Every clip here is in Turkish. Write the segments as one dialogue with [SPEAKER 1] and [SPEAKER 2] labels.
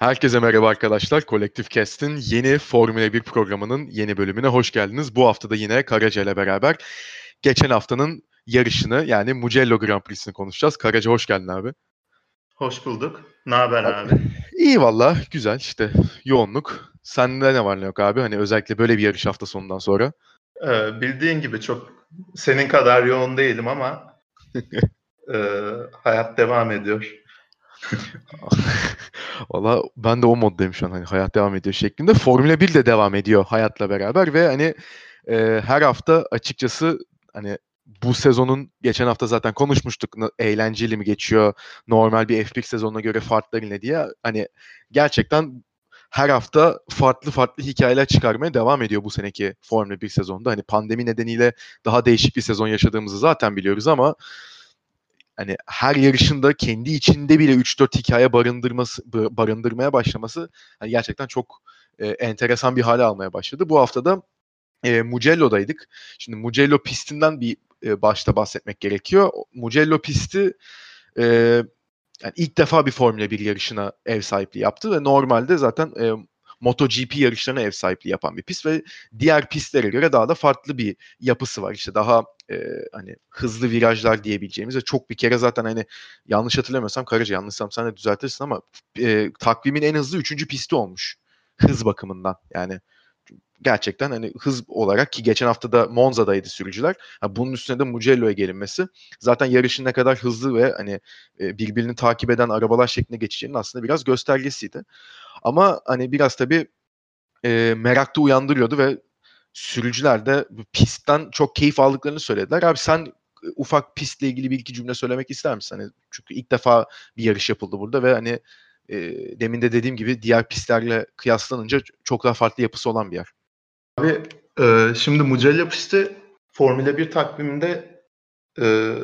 [SPEAKER 1] Herkese merhaba arkadaşlar. Kolektif Cast'in yeni Formula 1 programının yeni bölümüne hoş geldiniz. Bu hafta da yine Karaca ile beraber geçen haftanın yarışını yani Mugello Grand Prix'sini konuşacağız. Karaca hoş geldin abi.
[SPEAKER 2] Hoş bulduk. Ne haber abi?
[SPEAKER 1] İyi valla güzel işte yoğunluk. Sende ne var ne yok abi? Hani özellikle böyle bir yarış hafta sonundan sonra.
[SPEAKER 2] Ee, bildiğin gibi çok senin kadar yoğun değilim ama e, hayat devam ediyor.
[SPEAKER 1] Valla ben de o moddayım şu an hani hayat devam ediyor şeklinde. Formula 1 de devam ediyor hayatla beraber ve hani e, her hafta açıkçası hani bu sezonun geçen hafta zaten konuşmuştuk eğlenceli mi geçiyor normal bir F1 sezonuna göre farkları ne diye hani gerçekten her hafta farklı farklı hikayeler çıkarmaya devam ediyor bu seneki Formula 1 sezonda. Hani pandemi nedeniyle daha değişik bir sezon yaşadığımızı zaten biliyoruz ama hani her yarışında kendi içinde bile 3-4 hikaye barındırması barındırmaya başlaması hani gerçekten çok e, enteresan bir hale almaya başladı. Bu hafta da e, Mugello'daydık. Şimdi Mugello pistinden bir e, başta bahsetmek gerekiyor. Mugello pisti e, yani ilk defa bir Formula 1 yarışına ev sahipliği yaptı ve normalde zaten e, MotoGP yarışlarına ev sahipliği yapan bir pist ve diğer pistlere göre daha da farklı bir yapısı var. İşte daha e, hani hızlı virajlar diyebileceğimiz ve çok bir kere zaten hani yanlış hatırlamıyorsam Karaca yanlışsam sen de düzeltirsin ama e, takvimin en hızlı üçüncü pisti olmuş hız bakımından yani gerçekten hani hız olarak ki geçen hafta da Monza'daydı sürücüler. Ha, bunun üstüne de Mugello'ya gelinmesi zaten yarışın ne kadar hızlı ve hani e, birbirini takip eden arabalar şeklinde geçeceğinin aslında biraz göstergesiydi. Ama hani biraz tabii e, merak da uyandırıyordu ve sürücüler de pistten çok keyif aldıklarını söylediler. Abi sen ufak pistle ilgili bir iki cümle söylemek ister misin? Hani çünkü ilk defa bir yarış yapıldı burada ve hani e, demin de dediğim gibi diğer pistlerle kıyaslanınca çok daha farklı yapısı olan bir yer.
[SPEAKER 2] Abi e, şimdi Mugello pisti Formula 1 takviminde e,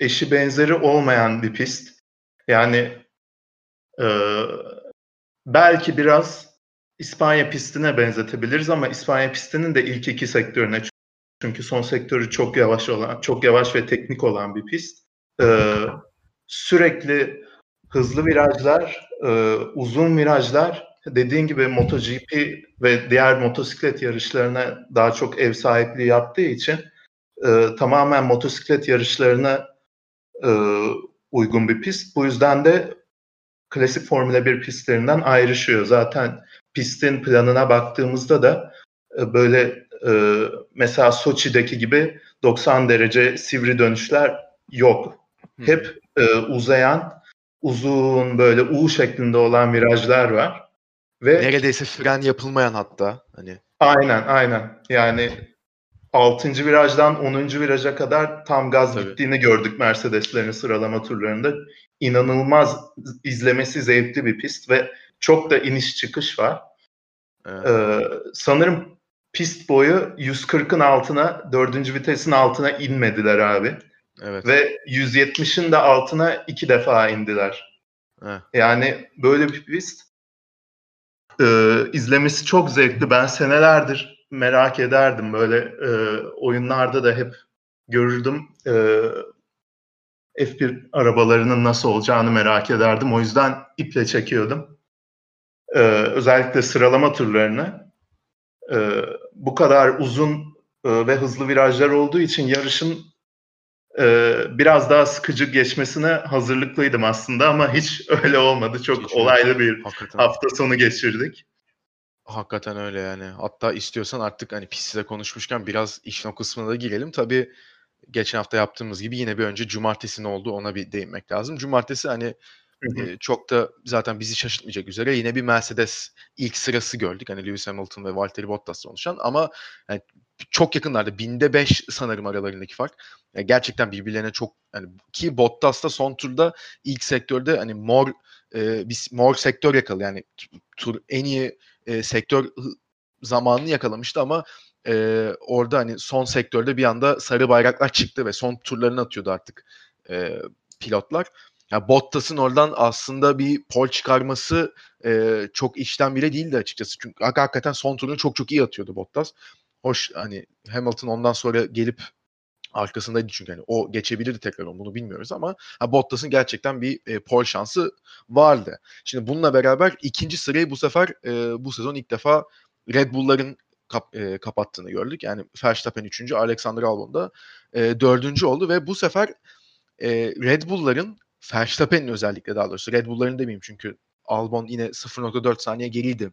[SPEAKER 2] eşi benzeri olmayan bir pist. Yani e, belki biraz İspanya pistine benzetebiliriz ama İspanya pistinin de ilk iki sektörüne çünkü son sektörü çok yavaş olan, çok yavaş ve teknik olan bir pist. Ee, sürekli hızlı virajlar, e, uzun virajlar, dediğin gibi MotoGP ve diğer motosiklet yarışlarına daha çok ev sahipliği yaptığı için e, tamamen motosiklet yarışlarına e, uygun bir pist. Bu yüzden de klasik Formula 1 pistlerinden ayrışıyor. Zaten pistin planına baktığımızda da e, böyle e, mesela Soçi'deki gibi 90 derece sivri dönüşler yok. Hep e, uzayan, uzun böyle U şeklinde olan virajlar var.
[SPEAKER 1] Ve neredeyse fren yapılmayan hatta hani.
[SPEAKER 2] Aynen, aynen. Yani 6. virajdan 10. viraja kadar tam gaz Tabii. gittiğini gördük Mercedes'lerin sıralama turlarında. İnanılmaz izlemesi zevkli bir pist ve çok da iniş çıkış var. Evet. Ee, sanırım pist boyu 140'ın altına, 4. vitesin altına inmediler abi. Evet. Ve 170'in de altına iki defa indiler. Evet. Yani böyle bir pist e, izlemesi çok zevkli. Ben senelerdir merak ederdim. Böyle e, oyunlarda da hep görürdüm. E, F1 arabalarının nasıl olacağını merak ederdim. O yüzden iple çekiyordum. E, özellikle sıralama turlarını. E, bu kadar uzun e, ve hızlı virajlar olduğu için yarışın e, biraz daha sıkıcı geçmesine hazırlıklıydım aslında ama hiç öyle olmadı. Çok hiç olaylı bir Hakikaten. hafta sonu geçirdik.
[SPEAKER 1] Hakikaten öyle yani. Hatta istiyorsan artık hani pistte konuşmuşken biraz işin o kısmına da girelim. Tabii geçen hafta yaptığımız gibi yine bir önce cumartesi ne oldu ona bir değinmek lazım. Cumartesi hani e, çok da zaten bizi şaşırtmayacak üzere yine bir Mercedes ilk sırası gördük. Hani Lewis Hamilton ve Valtteri Bottas'la oluşan ama yani çok yakınlarda binde beş sanırım aralarındaki fark. Yani gerçekten birbirlerine çok yani ki Bottas da son turda ilk sektörde hani mor e, bir mor sektör yakalı yani tur en iyi e, sektör zamanını yakalamıştı ama e, orada hani son sektörde bir anda sarı bayraklar çıktı ve son turlarını atıyordu artık e, pilotlar. Yani Bottas'ın oradan aslında bir pol çıkarması e, çok işten bile değildi açıkçası. Çünkü hakikaten son turunu çok çok iyi atıyordu Bottas. Hoş hani Hamilton ondan sonra gelip arkasındaydı çünkü hani o geçebilirdi tekrar onu bunu bilmiyoruz ama ha, Bottas'ın gerçekten bir e, pole şansı vardı. Şimdi bununla beraber ikinci sırayı bu sefer e, bu sezon ilk defa Red Bull'ların kap, e, kapattığını gördük. Yani Verstappen 3. Alexander Albon da e, 4. oldu ve bu sefer e, Red Bull'ların Verstappen'in özellikle daha doğrusu Red Bull'ların demeyeyim çünkü Albon yine 0.4 saniye geriydi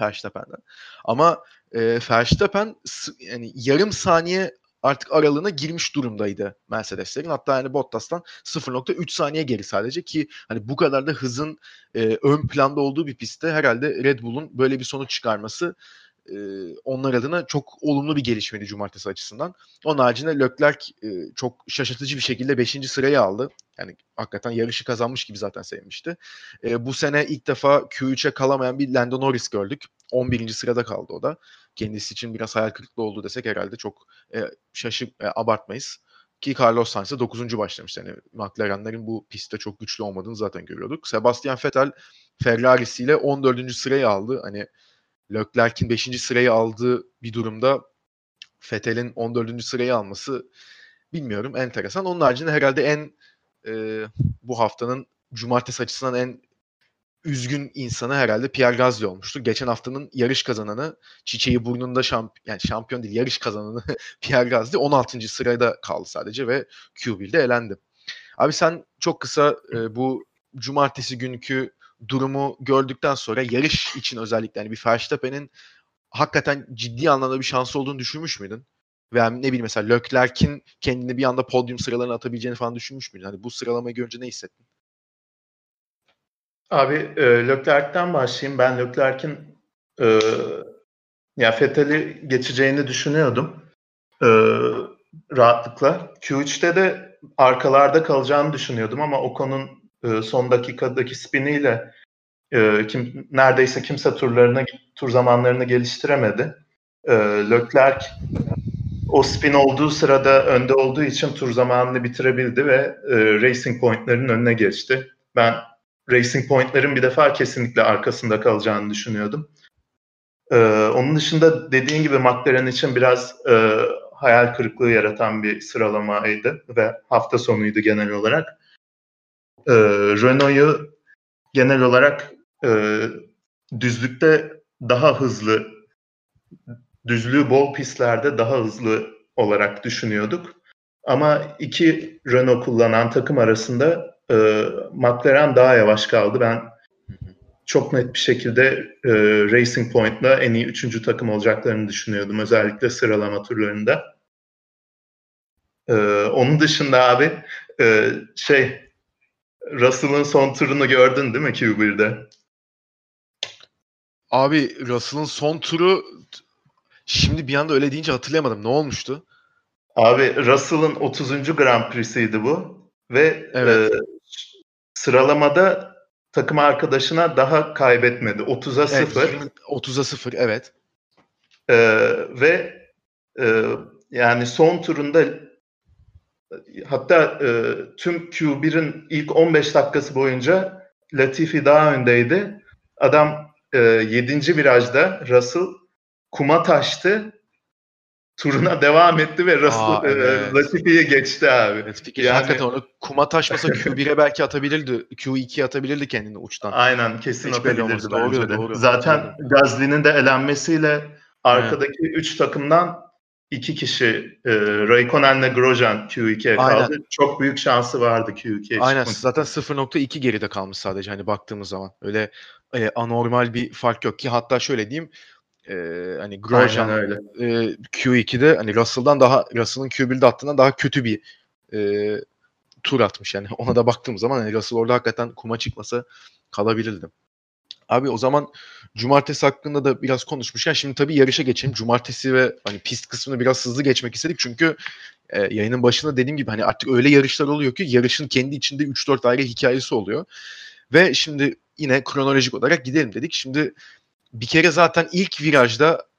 [SPEAKER 1] Verstappen'den. Ama e, Verstappen yani yarım saniye artık aralığına girmiş durumdaydı Mercedeslerin. Hatta yani Bottas'tan 0.3 saniye geri sadece ki hani bu kadar da hızın e, ön planda olduğu bir pistte herhalde Red Bull'un böyle bir sonuç çıkarması onlar adına çok olumlu bir gelişmeydi cumartesi açısından. Onun haricinde Leclerc çok şaşırtıcı bir şekilde 5. sırayı aldı. Yani hakikaten yarışı kazanmış gibi zaten sevmişti. Bu sene ilk defa Q3'e kalamayan bir Lando Norris gördük. 11. sırada kaldı o da. Kendisi için biraz hayal kırıklığı oldu desek herhalde çok e, abartmayız. Ki Carlos Sainz de 9. başlamış. Yani McLaren'lerin bu pistte çok güçlü olmadığını zaten görüyorduk. Sebastian Vettel Ferrari'siyle 14. sırayı aldı. Hani Leclerc'in 5. sırayı aldığı bir durumda Vettel'in 14. sırayı alması bilmiyorum enteresan. Onun haricinde herhalde en e, bu haftanın cumartesi açısından en üzgün insanı herhalde Pierre Gasly olmuştur. Geçen haftanın yarış kazananı çiçeği burnunda şamp yani şampiyon değil yarış kazananı Pierre Gasly 16. sırada kaldı sadece ve Q1'de elendi. Abi sen çok kısa e, bu cumartesi günkü durumu gördükten sonra yarış için özellikle yani bir Verstappen'in hakikaten ciddi anlamda bir şansı olduğunu düşünmüş müydün? Veya ne bileyim mesela Leclerc'in kendini bir anda podyum sıralarına atabileceğini falan düşünmüş müydün? Hani bu sıralamayı görünce ne hissettin?
[SPEAKER 2] Abi e, Leclerc'ten başlayayım. Ben Leclerc'in e, ya Fethel'i geçeceğini düşünüyordum. E, rahatlıkla. Q3'te de arkalarda kalacağını düşünüyordum ama Ocon'un e, son dakikadaki spiniyle e, kim neredeyse kimse turlarını tur zamanlarını geliştiremedi. E, Leclerc o spin olduğu sırada önde olduğu için tur zamanını bitirebildi ve e, Racing Point'lerin önüne geçti. Ben Racing Point'lerin bir defa kesinlikle arkasında kalacağını düşünüyordum. Ee, onun dışında dediğin gibi McLaren için biraz e, hayal kırıklığı yaratan bir sıralamaydı ve hafta sonuydu genel olarak. Ee, Renault'yu genel olarak e, düzlükte daha hızlı, düzlüğü bol pistlerde daha hızlı olarak düşünüyorduk. Ama iki Renault kullanan takım arasında e, McLaren daha yavaş kaldı. Ben çok net bir şekilde e, Racing Point'la en iyi üçüncü takım olacaklarını düşünüyordum. Özellikle sıralama turlarında. E, onun dışında abi e, şey Russell'ın son turunu gördün değil mi Q1'de?
[SPEAKER 1] Abi Russell'ın son turu şimdi bir anda öyle deyince hatırlayamadım. Ne olmuştu?
[SPEAKER 2] Abi Russell'ın 30. Grand Prix'siydi bu. Ve evet. e, sıralamada takım arkadaşına daha kaybetmedi. 30'a 0. Evet,
[SPEAKER 1] 30'a 0 evet.
[SPEAKER 2] E, ve e, yani son turunda hatta e, tüm Q1'in ilk 15 dakikası boyunca Latifi daha öndeydi. Adam e, 7. virajda Russell kuma taştı turuna devam etti ve Russell, Aa, e, evet. Latifi'ye geçti abi.
[SPEAKER 1] Latifi yani, hakikaten onu kuma taşmasa Q1'e belki atabilirdi. Q2'ye atabilirdi kendini uçtan.
[SPEAKER 2] Aynen kesin Hiç atabilirdi doğru, de. Doğru, Zaten Gazli'nin de elenmesiyle arkadaki 3 takımdan iki kişi e, Raikkonen'le Grosjean Q2'ye kaldı. Aynen. Çok büyük şansı vardı Q2'ye
[SPEAKER 1] Aynen zaten 0.2 geride kalmış sadece hani baktığımız zaman. Öyle e, anormal bir fark yok ki hatta şöyle diyeyim e, hani Grosjean. E, Q2'de hani Russell'dan daha Russell'ın Q1'de attığından daha kötü bir e, tur atmış yani ona da baktığım zaman hani Russell orada hakikaten kuma çıkmasa kalabilirdi. Abi o zaman cumartesi hakkında da biraz konuşmuşken şimdi tabii yarışa geçelim. Cumartesi ve hani pist kısmını biraz hızlı geçmek istedik çünkü e, yayının başında dediğim gibi hani artık öyle yarışlar oluyor ki yarışın kendi içinde 3-4 ayrı hikayesi oluyor. Ve şimdi yine kronolojik olarak gidelim dedik. Şimdi bir kere zaten ilk virajda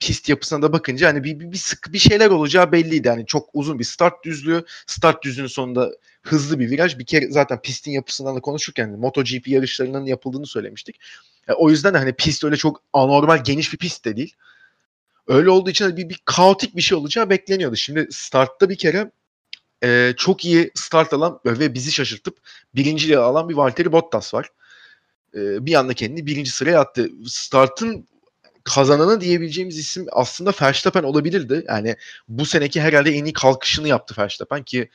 [SPEAKER 1] pist yapısına da bakınca hani bir, bir, bir sık bir şeyler olacağı belliydi. Hani çok uzun bir start düzlüğü, start düzlüğünün sonunda hızlı bir viraj. Bir kere zaten pistin yapısından da konuşurken MotoGP yarışlarının yapıldığını söylemiştik. E, o yüzden hani pist öyle çok anormal geniş bir pist de değil. Öyle olduğu için bir, bir kaotik bir şey olacağı bekleniyordu. Şimdi startta bir kere e, çok iyi start alan ve bizi şaşırtıp birinciliği alan bir Valtteri Bottas var. E, bir anda kendini birinci sıraya attı. Startın kazananı diyebileceğimiz isim aslında Verstappen olabilirdi. Yani bu seneki herhalde en iyi kalkışını yaptı Verstappen ki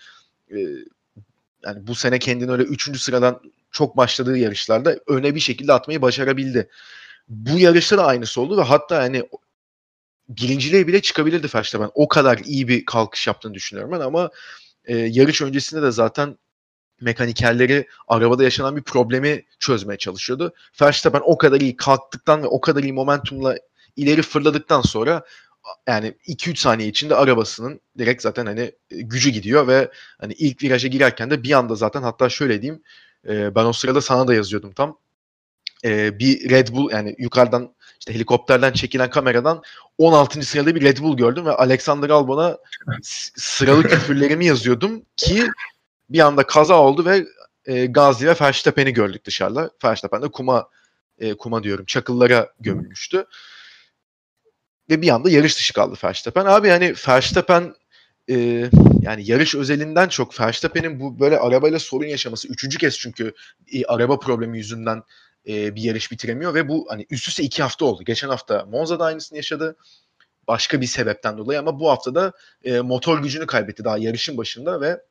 [SPEAKER 1] e, yani bu sene kendini öyle üçüncü sıradan çok başladığı yarışlarda öne bir şekilde atmayı başarabildi. Bu yarışta da aynısı oldu ve hatta hani birinciliğe bile çıkabilirdi Verstappen. O kadar iyi bir kalkış yaptığını düşünüyorum ben ama e, yarış öncesinde de zaten mekanikerleri arabada yaşanan bir problemi çözmeye çalışıyordu. Verstappen o kadar iyi kalktıktan ve o kadar iyi momentumla ileri fırladıktan sonra yani 2-3 saniye içinde arabasının direkt zaten hani e, gücü gidiyor ve hani ilk viraja girerken de bir anda zaten hatta şöyle diyeyim e, ben o sırada sana da yazıyordum tam e, bir Red Bull yani yukarıdan işte helikopterden çekilen kameradan 16. sırada bir Red Bull gördüm ve Alexander Albon'a sıralı küfürlerimi yazıyordum ki bir anda kaza oldu ve e, Gazi ve Verstappen'i gördük dışarıda. Verstappen de kuma e, kuma diyorum çakıllara gömülmüştü. Ve bir anda yarış dışı kaldı Verstappen. Abi yani Verstappen e, yani yarış özelinden çok Verstappen'in bu böyle arabayla sorun yaşaması üçüncü kez çünkü e, araba problemi yüzünden e, bir yarış bitiremiyor ve bu hani üst üste iki hafta oldu. Geçen hafta Monza'da aynısını yaşadı. Başka bir sebepten dolayı ama bu hafta da e, motor gücünü kaybetti daha yarışın başında ve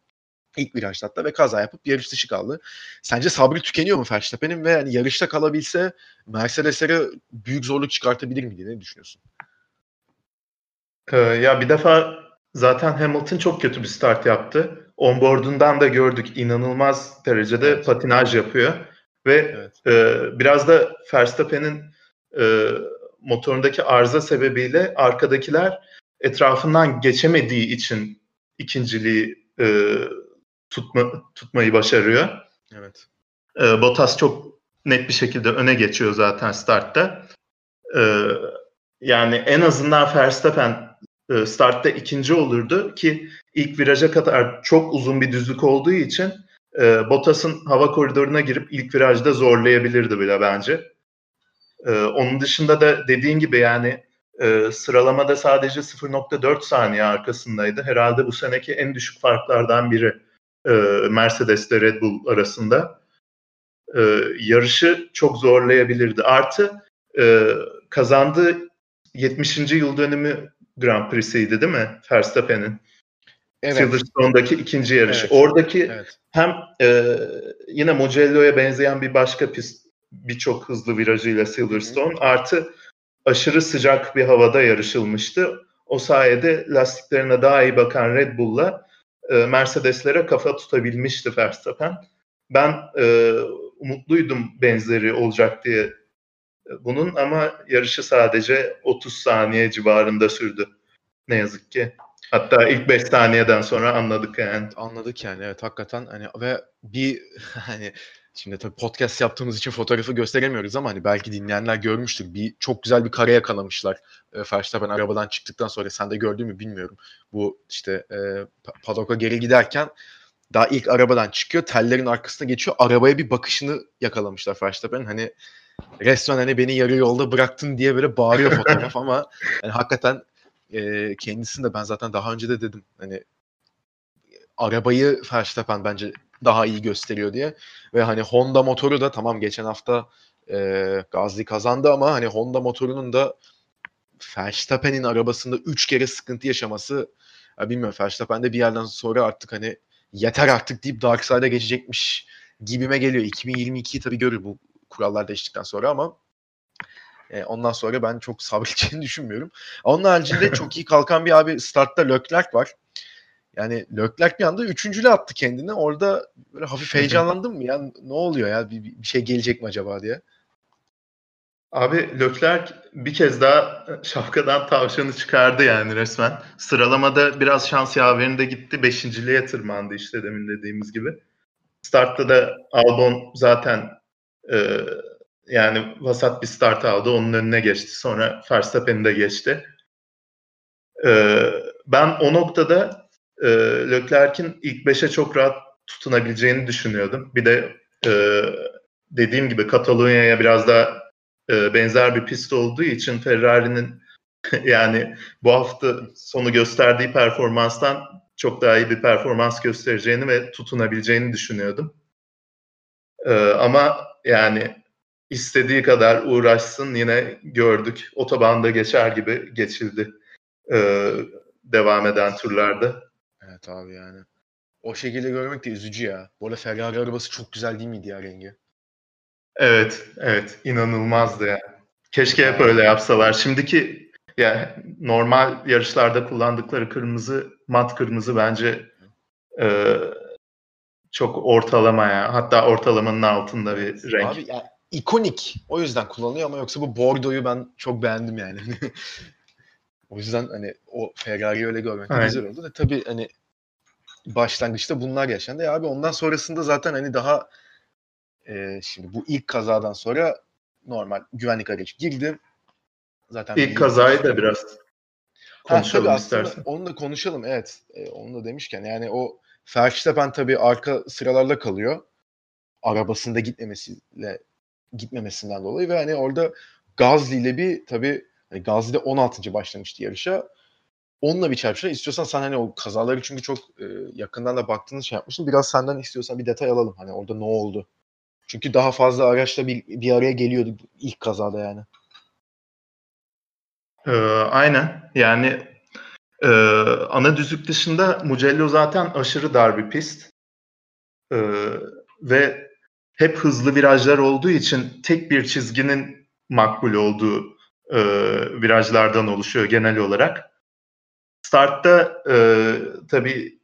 [SPEAKER 1] ilk virajda hatta ve kaza yapıp yarış dışı kaldı. Sence sabrı tükeniyor mu Verstappen'in ve yani yarışta kalabilse Mercedes'lere büyük zorluk çıkartabilir mi diye ne düşünüyorsun?
[SPEAKER 2] Ee, ya bir defa zaten Hamilton çok kötü bir start yaptı. Onboard'undan da gördük inanılmaz derecede evet. patinaj yapıyor. Ve evet. e, biraz da Verstappen'in e, motorundaki arıza sebebiyle arkadakiler etrafından geçemediği için ikinciliği e, tutma, tutmayı başarıyor.
[SPEAKER 1] Evet.
[SPEAKER 2] E, Bottas çok net bir şekilde öne geçiyor zaten startta. E, yani en azından Verstappen e, startta ikinci olurdu ki ilk viraja kadar çok uzun bir düzlük olduğu için e, Bottas'ın hava koridoruna girip ilk virajda zorlayabilirdi bile bence. E, onun dışında da dediğin gibi yani e, sıralamada sadece 0.4 saniye arkasındaydı. Herhalde bu seneki en düşük farklardan biri e, Mercedes ile Red Bull arasında. E, yarışı çok zorlayabilirdi. Artı e, kazandığı 70. yıl dönümü Grand Prix'siydi değil mi Verstappen'in? Evet. Silverstone'daki ikinci yarış. Evet. Oradaki evet. hem e, yine Mugello'ya benzeyen bir başka pist birçok hızlı virajıyla Silverstone Hı. artı aşırı sıcak bir havada yarışılmıştı. O sayede lastiklerine daha iyi bakan Red Bull'la e, Mercedes'lere kafa tutabilmişti Verstappen. Ben e, umutluydum benzeri olacak diye e, bunun ama yarışı sadece 30 saniye civarında sürdü. Ne yazık ki. Hatta ilk 5 saniyeden sonra anladık yani.
[SPEAKER 1] Anladık yani evet hakikaten hani ve bir hani şimdi tabii podcast yaptığımız için fotoğrafı gösteremiyoruz ama hani belki dinleyenler görmüştür. Bir çok güzel bir kare yakalamışlar. E, Verstappen arabadan çıktıktan sonra sen de gördün mü bilmiyorum. Bu işte e, paddock'a geri giderken daha ilk arabadan çıkıyor. Tellerin arkasına geçiyor. Arabaya bir bakışını yakalamışlar Verstappen'in. Hani resmen hani beni yarı yolda bıraktın diye böyle bağırıyor fotoğraf ama yani hakikaten e, kendisini de ben zaten daha önce de dedim hani arabayı Verstappen bence daha iyi gösteriyor diye ve hani Honda motoru da tamam geçen hafta e, Gazli kazandı ama hani Honda motorunun da Verstappen'in arabasında 3 kere sıkıntı yaşaması ya bilmiyorum Verstappen de bir yerden sonra artık hani yeter artık deyip Dark Side'a geçecekmiş gibime geliyor. 2022'yi tabii görür bu kurallar değiştikten sonra ama e, ondan sonra ben çok sabredeceğini düşünmüyorum. Onun haricinde çok iyi kalkan bir abi startta Leclerc var. Yani Leclerc bir anda üçüncülü attı kendine. Orada böyle hafif heyecanlandım mı ya? Ne oluyor ya? Bir, bir şey gelecek mi acaba diye.
[SPEAKER 2] Abi Leclerc bir kez daha şapkadan tavşanı çıkardı yani resmen. Sıralamada biraz şans yaverinde gitti. Beşinciliğe tırmandı işte demin dediğimiz gibi. Startta da Albon zaten e, yani vasat bir start aldı. Onun önüne geçti. Sonra Verstappen'i de geçti. E, ben o noktada e, Leclerc'in ilk beşe çok rahat tutunabileceğini düşünüyordum. Bir de e, dediğim gibi Katalonya'ya biraz daha e, benzer bir pist olduğu için Ferrari'nin yani bu hafta sonu gösterdiği performanstan çok daha iyi bir performans göstereceğini ve tutunabileceğini düşünüyordum. Ee, ama yani istediği kadar uğraşsın yine gördük. Otobanda geçer gibi geçildi ee, devam eden turlarda.
[SPEAKER 1] Evet abi yani. O şekilde görmek de üzücü ya. Bu arada Ferrari arabası çok güzel değil miydi ya rengi?
[SPEAKER 2] Evet, evet. inanılmazdı ya. Keşke hep öyle yapsalar. Şimdiki yani normal yarışlarda kullandıkları kırmızı, mat kırmızı bence e, çok ortalama ya. Hatta ortalamanın altında bir renk.
[SPEAKER 1] Abi ya, ikonik. O yüzden kullanılıyor ama yoksa bu Bordeaux'u ben çok beğendim yani. o yüzden hani o Ferrari'yi öyle görmek evet. güzel oldu. Da tabii hani başlangıçta bunlar yaşandı. Ya abi ondan sonrasında zaten hani daha e, şimdi bu ilk kazadan sonra normal güvenlik aracı girdi.
[SPEAKER 2] Zaten ilk kazayı da biraz konuşalım ha, istersen.
[SPEAKER 1] Onu da konuşalım evet. E, onu da demişken yani o Verstappen tabii arka sıralarda kalıyor. Arabasında gitmemesiyle gitmemesinden dolayı ve hani orada Gazli ile bir tabii hani Gazli de 16. başlamıştı yarışa. Onunla bir çarpışma. İstiyorsan sen hani o kazaları çünkü çok e, yakından da baktığınız şey yapmıştın. Biraz senden istiyorsan bir detay alalım. Hani orada ne oldu? Çünkü daha fazla araçla bir, bir araya geliyordu ilk kazada yani.
[SPEAKER 2] Ee, aynen. Yani e, ana düzlük dışında Mugello zaten aşırı dar bir pist. Ee, ve hep hızlı virajlar olduğu için tek bir çizginin makbul olduğu e, virajlardan oluşuyor genel olarak. Startta e, tabii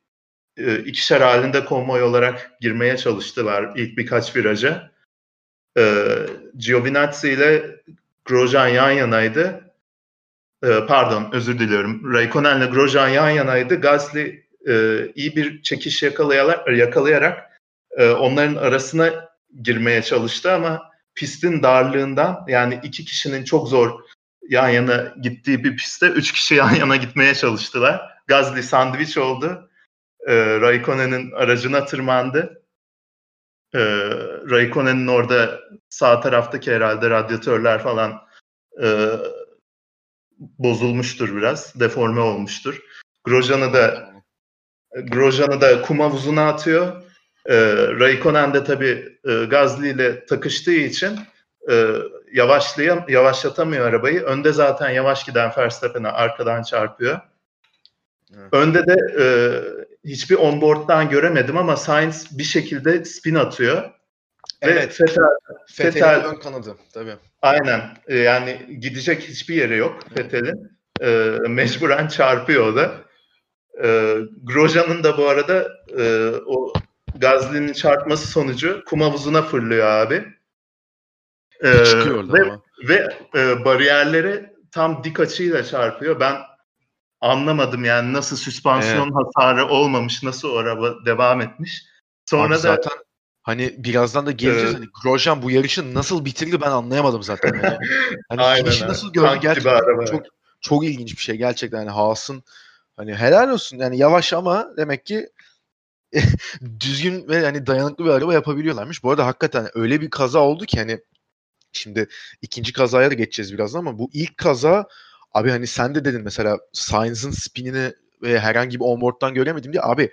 [SPEAKER 2] e, ikişer halinde konvoy olarak girmeye çalıştılar ilk birkaç viraja. E, Giovinazzi ile Grosjean yan yanaydı. E, pardon özür diliyorum. Raikkonen ile Grosjean yan yanaydı. Gasly e, iyi bir çekiş yakalayarak, e, onların arasına girmeye çalıştı ama pistin darlığından yani iki kişinin çok zor yan yana gittiği bir pistte üç kişi yan yana gitmeye çalıştılar. Gasly sandviç oldu e, Raikkonen'in aracına tırmandı. E, Raikkonen'in orada sağ taraftaki herhalde radyatörler falan e, bozulmuştur biraz. Deforme olmuştur. Grosjean'ı da Grosjean'ı da kum havuzuna atıyor. E, Raikkonen de tabii e, Gazli ile takıştığı için e, yavaşlayam yavaşlatamıyor arabayı. Önde zaten yavaş giden Verstappen'e arkadan çarpıyor. Evet. Önde de e, hiçbir onboard'dan göremedim ama Sainz bir şekilde spin atıyor.
[SPEAKER 1] Evet. Ve Fetel, Fetel ön kanadı tabii.
[SPEAKER 2] Aynen. E, yani gidecek hiçbir yeri yok Fetel'in. E, mecburen çarpıyor o da. E, Grosjean'ın da bu arada e, o Gazli'nin çarpması sonucu kum havuzuna fırlıyor abi.
[SPEAKER 1] E, Çıkıyor
[SPEAKER 2] ve, ama. ve e, bariyerlere tam dik açıyla çarpıyor. Ben anlamadım yani nasıl süspansiyon evet. hasarı olmamış, nasıl o araba devam etmiş.
[SPEAKER 1] Sonra Abi da zaten hani birazdan da geleceğiz. Ee, hani Grosjean bu yarışı nasıl bitirdi ben anlayamadım zaten. Yani. Hani Aynen, nasıl gördü gerçekten çok çok ilginç bir şey gerçekten hani Haas'ın hani helal olsun yani yavaş ama demek ki düzgün ve hani dayanıklı bir araba yapabiliyorlarmış. Bu arada hakikaten öyle bir kaza oldu ki hani şimdi ikinci kazaya da geçeceğiz birazdan ama bu ilk kaza Abi hani sen de dedin mesela Sainz'ın spinini ve herhangi bir onboard'dan göremedim diye. Abi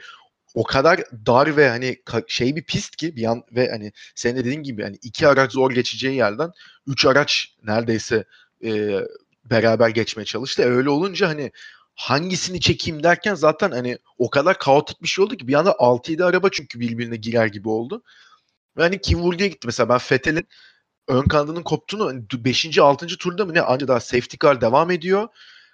[SPEAKER 1] o kadar dar ve hani şey bir pist ki bir an ve hani senin de dediğin gibi hani iki araç zor geçeceği yerden üç araç neredeyse e, beraber geçmeye çalıştı. E, öyle olunca hani hangisini çekeyim derken zaten hani o kadar kaotik bir şey oldu ki bir anda 6-7 araba çünkü birbirine girer gibi oldu. Ve hani kim vurduya gitti mesela ben Fethel'in ön kanadının koptuğunu 5. 6. turda mı ne ancak daha safety car devam ediyor.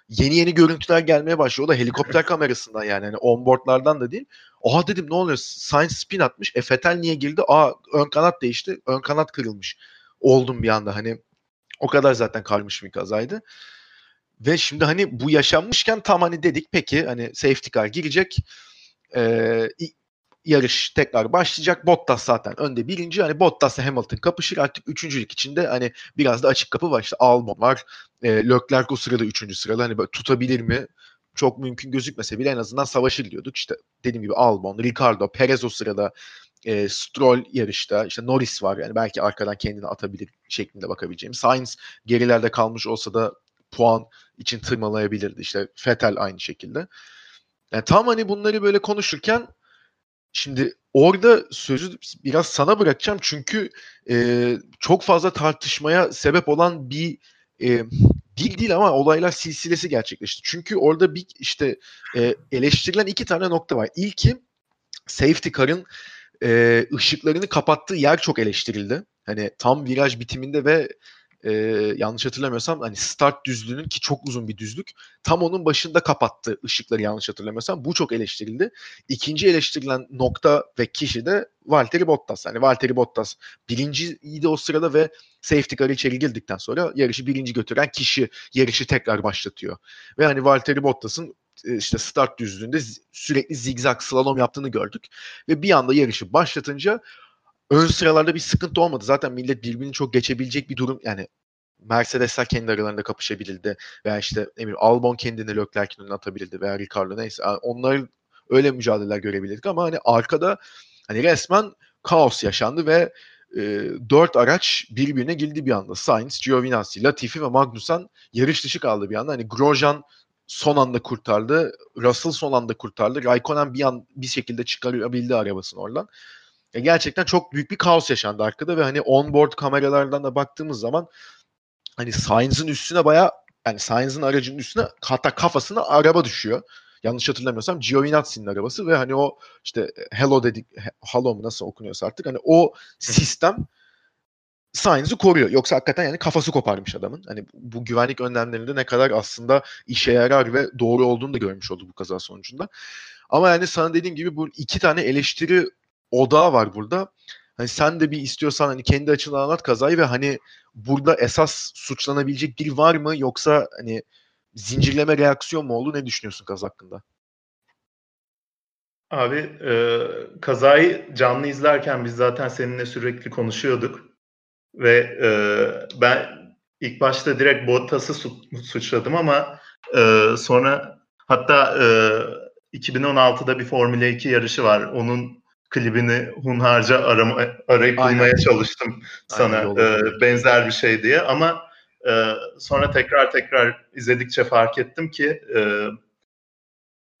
[SPEAKER 1] Yeni yeni görüntüler gelmeye başlıyor. O da helikopter kamerasından yani. yani onboardlardan da değil. Oha dedim ne oluyor? Sainz spin atmış. E Fetel niye girdi? Aa ön kanat değişti. Ön kanat kırılmış. Oldum bir anda hani. O kadar zaten kalmış bir kazaydı. Ve şimdi hani bu yaşanmışken tam hani dedik peki hani safety car girecek. Ee, yarış tekrar başlayacak. Bottas zaten önde birinci. Hani Bottas'la Hamilton kapışır. Artık üçüncülük içinde hani biraz da açık kapı var. İşte Albon var. E, Leclerc o sırada üçüncü sırada. Hani böyle tutabilir mi? Çok mümkün gözükmese bile en azından savaşır diyorduk. İşte dediğim gibi Albon, Ricardo, Perez o sırada e, Stroll yarışta. işte Norris var. Yani belki arkadan kendini atabilir şeklinde bakabileceğim. Sainz gerilerde kalmış olsa da puan için tırmalayabilirdi. İşte Fetel aynı şekilde. Yani tam hani bunları böyle konuşurken şimdi orada sözü biraz sana bırakacağım çünkü e, çok fazla tartışmaya sebep olan bir e, değil değil ama olaylar silsilesi gerçekleşti. Çünkü orada bir işte e, eleştirilen iki tane nokta var. İlki safety car'ın e, ışıklarını kapattığı yer çok eleştirildi. Hani tam viraj bitiminde ve e, yanlış hatırlamıyorsam hani start düzlüğünün ki çok uzun bir düzlük tam onun başında kapattı ışıkları yanlış hatırlamıyorsam. Bu çok eleştirildi. İkinci eleştirilen nokta ve kişi de Valtteri Bottas. Hani Valtteri Bottas birinciydi o sırada ve safety car içeri girdikten sonra yarışı birinci götüren kişi yarışı tekrar başlatıyor. Ve hani Valtteri Bottas'ın işte start düzlüğünde sürekli zigzag slalom yaptığını gördük. Ve bir anda yarışı başlatınca ön sıralarda bir sıkıntı olmadı. Zaten millet birbirini çok geçebilecek bir durum yani Mercedesler kendi aralarında kapışabildi veya işte Emir Albon kendini Leclerc'in önüne atabildi veya Ricardo neyse onlar öyle mücadeleler görebilirdik ama hani arkada hani resmen kaos yaşandı ve e, dört araç birbirine girdi bir anda. Sainz, Giovinazzi, Latifi ve Magnussen yarış dışı kaldı bir anda. Hani Grosjean son anda kurtardı. Russell son anda kurtardı. Raikkonen bir an bir şekilde çıkarabildi arabasını oradan. E gerçekten çok büyük bir kaos yaşandı arkada ve hani onboard kameralardan da baktığımız zaman hani Sainz'ın üstüne baya yani Sainz'ın aracının üstüne hatta kafasına araba düşüyor. Yanlış hatırlamıyorsam Giovinazzi'nin arabası ve hani o işte Hello dedik Hello mu nasıl okunuyorsa artık hani o sistem Sainz'i koruyor. Yoksa hakikaten yani kafası koparmış adamın. Hani bu güvenlik önlemlerinde ne kadar aslında işe yarar ve doğru olduğunu da görmüş oldu bu kaza sonucunda. Ama yani sana dediğim gibi bu iki tane eleştiri odağı var burada. Hani sen de bir istiyorsan hani kendi açından anlat kazayı ve hani burada esas suçlanabilecek biri var mı yoksa hani zincirleme reaksiyon mu oldu? Ne düşünüyorsun kaza hakkında?
[SPEAKER 2] Abi e, kazayı canlı izlerken biz zaten seninle sürekli konuşuyorduk. Ve e, ben ilk başta direkt Bottas'ı su- suçladım ama e, sonra hatta e, 2016'da bir Formula 2 yarışı var. Onun klibini hunharca arama, arayıp Aynen. bulmaya çalıştım sana e, benzer bir şey diye ama e, sonra tekrar tekrar izledikçe fark ettim ki e,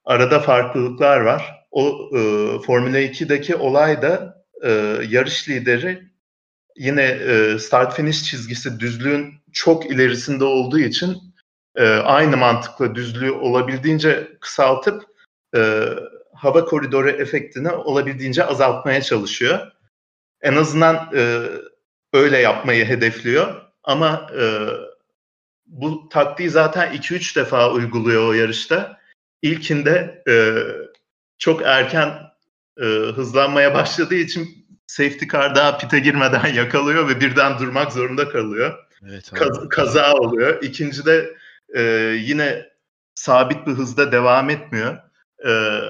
[SPEAKER 2] arada farklılıklar var. O e, Formula 2'deki olay da e, yarış lideri yine e, start finish çizgisi düzlüğün çok ilerisinde olduğu için e, aynı mantıkla düzlüğü olabildiğince kısaltıp e, hava koridoru efektini olabildiğince azaltmaya çalışıyor. En azından e, öyle yapmayı hedefliyor. Ama e, bu taktiği zaten 2-3 defa uyguluyor o yarışta. İlkinde e, çok erken e, hızlanmaya başladığı için safety car daha pite girmeden yakalıyor ve birden durmak zorunda kalıyor. Evet, Kaz- kaza oluyor. İkincide e, yine sabit bir hızda devam etmiyor. E,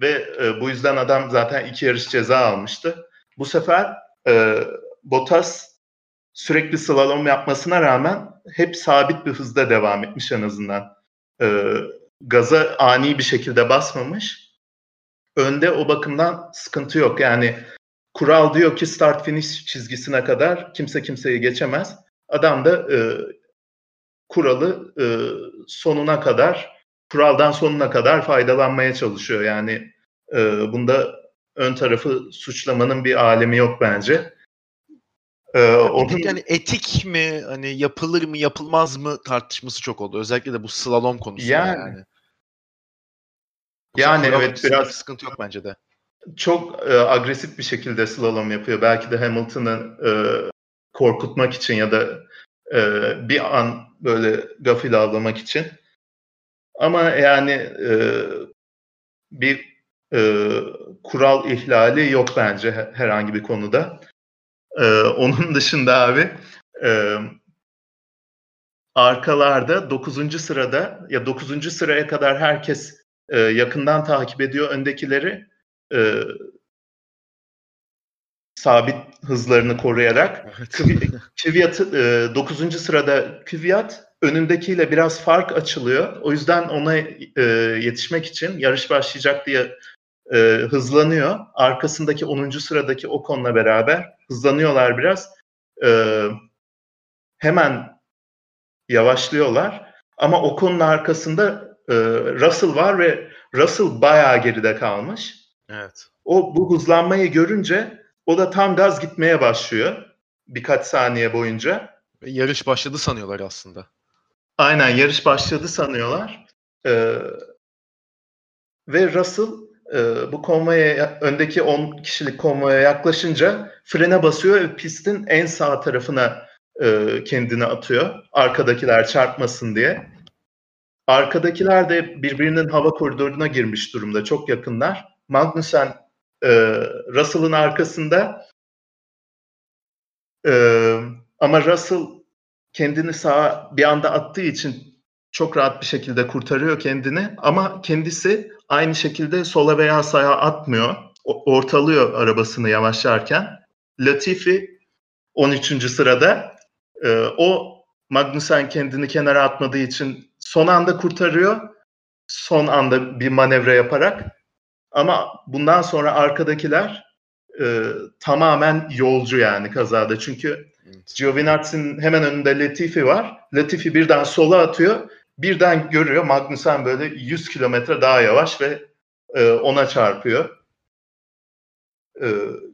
[SPEAKER 2] ve e, bu yüzden adam zaten iki yarış ceza almıştı. Bu sefer e, Bottas sürekli slalom yapmasına rağmen hep sabit bir hızda devam etmiş en azından. E, gaza ani bir şekilde basmamış. Önde o bakımdan sıkıntı yok. Yani kural diyor ki start finish çizgisine kadar kimse kimseyi geçemez. Adam da e, kuralı e, sonuna kadar kuraldan sonuna kadar faydalanmaya çalışıyor. Yani e, bunda ön tarafı suçlamanın bir alemi yok bence.
[SPEAKER 1] Ee, onun... Yani etik mi hani yapılır mı yapılmaz mı tartışması çok oldu. Özellikle de bu slalom konusunda yani. Yani,
[SPEAKER 2] yani evet biraz
[SPEAKER 1] sıkıntı yok bence de
[SPEAKER 2] çok e, agresif bir şekilde slalom yapıyor. Belki de Hamilton'ı e, korkutmak için ya da e, bir an böyle gafil avlamak için. Ama yani e, bir e, kural ihlali yok bence herhangi bir konuda. E, onun dışında abi e, arkalarda 9. sırada ya 9. sıraya kadar herkes e, yakından takip ediyor öndekileri e, sabit hızlarını koruyarak. Evet. Kvyat e, 9. sırada Kvyat önündekiyle biraz fark açılıyor. O yüzden ona e, yetişmek için yarış başlayacak diye e, hızlanıyor. Arkasındaki 10. sıradaki Ocon'la beraber hızlanıyorlar biraz. E, hemen yavaşlıyorlar. Ama Ocon'un arkasında e, Russell var ve Russell bayağı geride kalmış.
[SPEAKER 1] Evet.
[SPEAKER 2] O bu hızlanmayı görünce o da tam gaz gitmeye başlıyor birkaç saniye boyunca.
[SPEAKER 1] Yarış başladı sanıyorlar aslında.
[SPEAKER 2] Aynen yarış başladı sanıyorlar. Ee, ve Russell e, bu konvoya öndeki 10 kişilik konvoya yaklaşınca frene basıyor ve pistin en sağ tarafına e, kendini atıyor. Arkadakiler çarpmasın diye. Arkadakiler de birbirinin hava koridoruna girmiş durumda. Çok yakınlar. Magnussen e, Russell'ın arkasında e, ama Russell kendini sağa bir anda attığı için çok rahat bir şekilde kurtarıyor kendini ama kendisi aynı şekilde sola veya sağa atmıyor. Ortalıyor arabasını yavaşlarken. Latifi 13. sırada. E, o Magnussen kendini kenara atmadığı için son anda kurtarıyor. Son anda bir manevra yaparak. Ama bundan sonra arkadakiler e, tamamen yolcu yani kazada. Çünkü evet. Giovinazzi'nin hemen önünde Latifi var. Latifi birden sola atıyor. Birden görüyor Magnussen böyle 100 kilometre daha yavaş ve e, ona çarpıyor. E,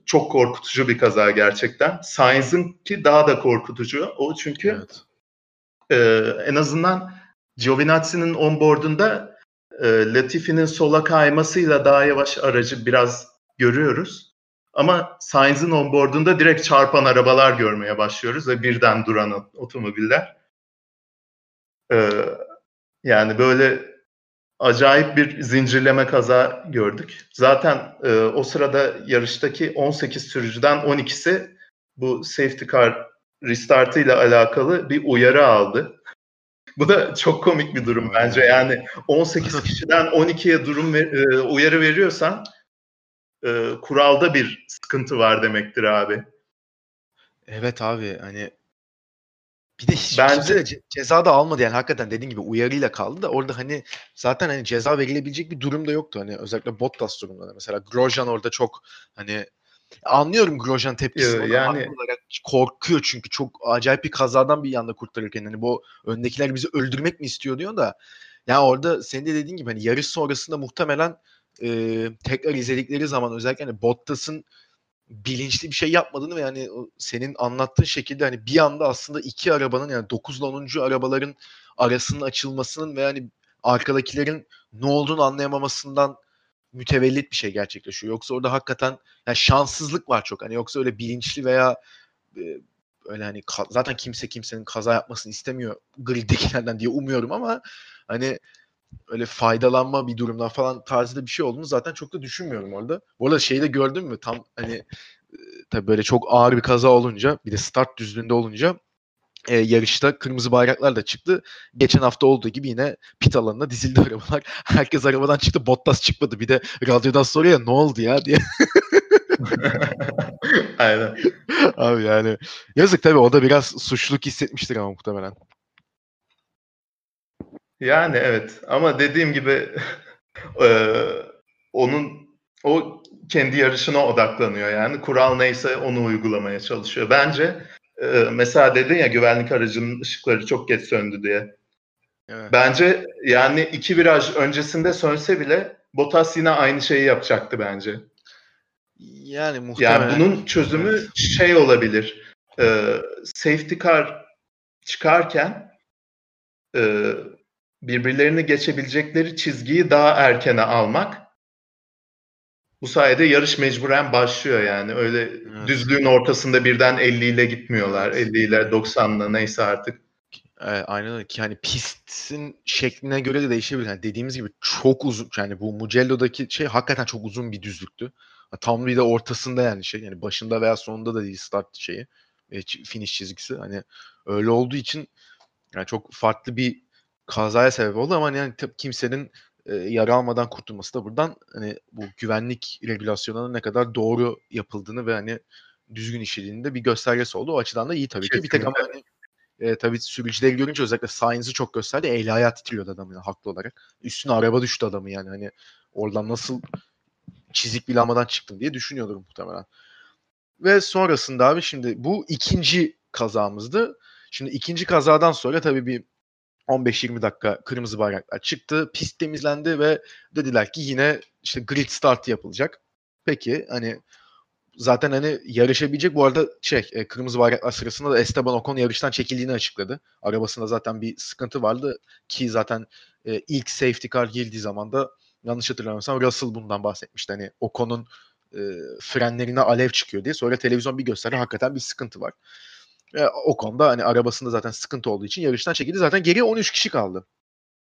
[SPEAKER 2] çok korkutucu bir kaza gerçekten. Sainz'ın ki daha da korkutucu. O çünkü evet. e, en azından Giovinazzi'nin onboardunda e, Latifi'nin sola kaymasıyla daha yavaş aracı biraz görüyoruz. Ama Sainz'in onboardunda direkt çarpan arabalar görmeye başlıyoruz ve birden duran otomobiller. Ee, yani böyle acayip bir zincirleme kaza gördük. Zaten e, o sırada yarıştaki 18 sürücüden 12'si bu safety car restartı ile alakalı bir uyarı aldı. Bu da çok komik bir durum bence. Yani 18 kişiden 12'ye durum ver, e, uyarı veriyorsan e, kuralda bir sıkıntı var demektir abi.
[SPEAKER 1] Evet abi hani bir de hiç Bence ce- ceza da almadı yani hakikaten dediğin gibi uyarıyla kaldı da orada hani zaten hani ceza verilebilecek bir durum da yoktu hani özellikle Bottas durumunda mesela Grosjean orada çok hani anlıyorum Grosjean tepkisini ee, yani olarak korkuyor çünkü çok acayip bir kazadan bir yanda kurtarırken hani bu öndekiler bizi öldürmek mi istiyor diyor da yani orada senin de dediğin gibi hani yarış sonrasında muhtemelen e, tekrar izledikleri zaman özellikle hani Bottas'ın bilinçli bir şey yapmadığını ve yani senin anlattığın şekilde hani bir anda aslında iki arabanın yani 9 ile 10. arabaların arasının açılmasının ve yani arkadakilerin ne olduğunu anlayamamasından mütevellit bir şey gerçekleşiyor. Yoksa orada hakikaten yani şanssızlık var çok. Hani yoksa öyle bilinçli veya e, öyle hani zaten kimse kimsenin kaza yapmasını istemiyor griddekilerden diye umuyorum ama hani öyle faydalanma bir durumdan falan tarzında bir şey olduğunu zaten çok da düşünmüyorum orada. Bu arada şeyi de gördün mü? Tam hani tabii böyle çok ağır bir kaza olunca bir de start düzlüğünde olunca e, yarışta kırmızı bayraklar da çıktı. Geçen hafta olduğu gibi yine pit alanına dizildi arabalar. Herkes arabadan çıktı. Bottas çıkmadı. Bir de radyodan soruyor ya ne oldu ya diye.
[SPEAKER 2] Aynen.
[SPEAKER 1] Abi yani yazık tabii o da biraz suçluluk hissetmiştir ama muhtemelen.
[SPEAKER 2] Yani evet ama dediğim gibi e, onun o kendi yarışına odaklanıyor yani kural neyse onu uygulamaya çalışıyor. Bence e, mesela dedin ya güvenlik aracının ışıkları çok geç söndü diye. Evet. Bence yani iki viraj öncesinde sönse bile Bottas yine aynı şeyi yapacaktı bence.
[SPEAKER 1] Yani muhtemelen.
[SPEAKER 2] Yani bunun çözümü evet. şey olabilir. E, safety car çıkarken e, birbirlerini geçebilecekleri çizgiyi daha erkene almak. Bu sayede yarış mecburen başlıyor yani. Öyle evet. düzlüğün ortasında birden 50 ile gitmiyorlar. 50 ile 90 ile neyse artık.
[SPEAKER 1] Evet, aynen öyle ki hani pistin şekline göre de değişebilir. Yani dediğimiz gibi çok uzun yani bu Mugello'daki şey hakikaten çok uzun bir düzlüktü. Tam bir de ortasında yani şey yani başında veya sonunda da değil start şeyi e, finish çizgisi. Hani öyle olduğu için yani çok farklı bir kazaya sebep oldu ama yani tabii kimsenin e, yara almadan kurtulması da buradan hani bu güvenlik regülasyonlarının ne kadar doğru yapıldığını ve hani düzgün işlediğini de bir göstergesi oldu. O açıdan da iyi tabii Kesinlikle. ki. Bir tek ama hani e, tabii sürücüleri görünce özellikle Sainz'i çok gösterdi. El ayağı titriyordu adamın yani, haklı olarak. Üstüne araba düştü adamı yani hani oradan nasıl çizik bile almadan çıktım diye düşünüyordur muhtemelen. Ve sonrasında abi şimdi bu ikinci kazamızdı. Şimdi ikinci kazadan sonra tabii bir 15-20 dakika kırmızı bayraklar çıktı. Pist temizlendi ve dediler ki yine işte grid start yapılacak. Peki hani zaten hani yarışabilecek bu arada şey e, kırmızı bayraklar sırasında da Esteban Ocon yarıştan çekildiğini açıkladı. Arabasında zaten bir sıkıntı vardı ki zaten e, ilk safety car girdiği zaman da yanlış hatırlamıyorsam Russell bundan bahsetmişti. Hani Ocon'un e, frenlerine alev çıkıyor diye. Sonra televizyon bir gösterdi hakikaten bir sıkıntı var. E, o konuda hani arabasında zaten sıkıntı olduğu için yarıştan çekildi. Zaten geriye 13 kişi kaldı.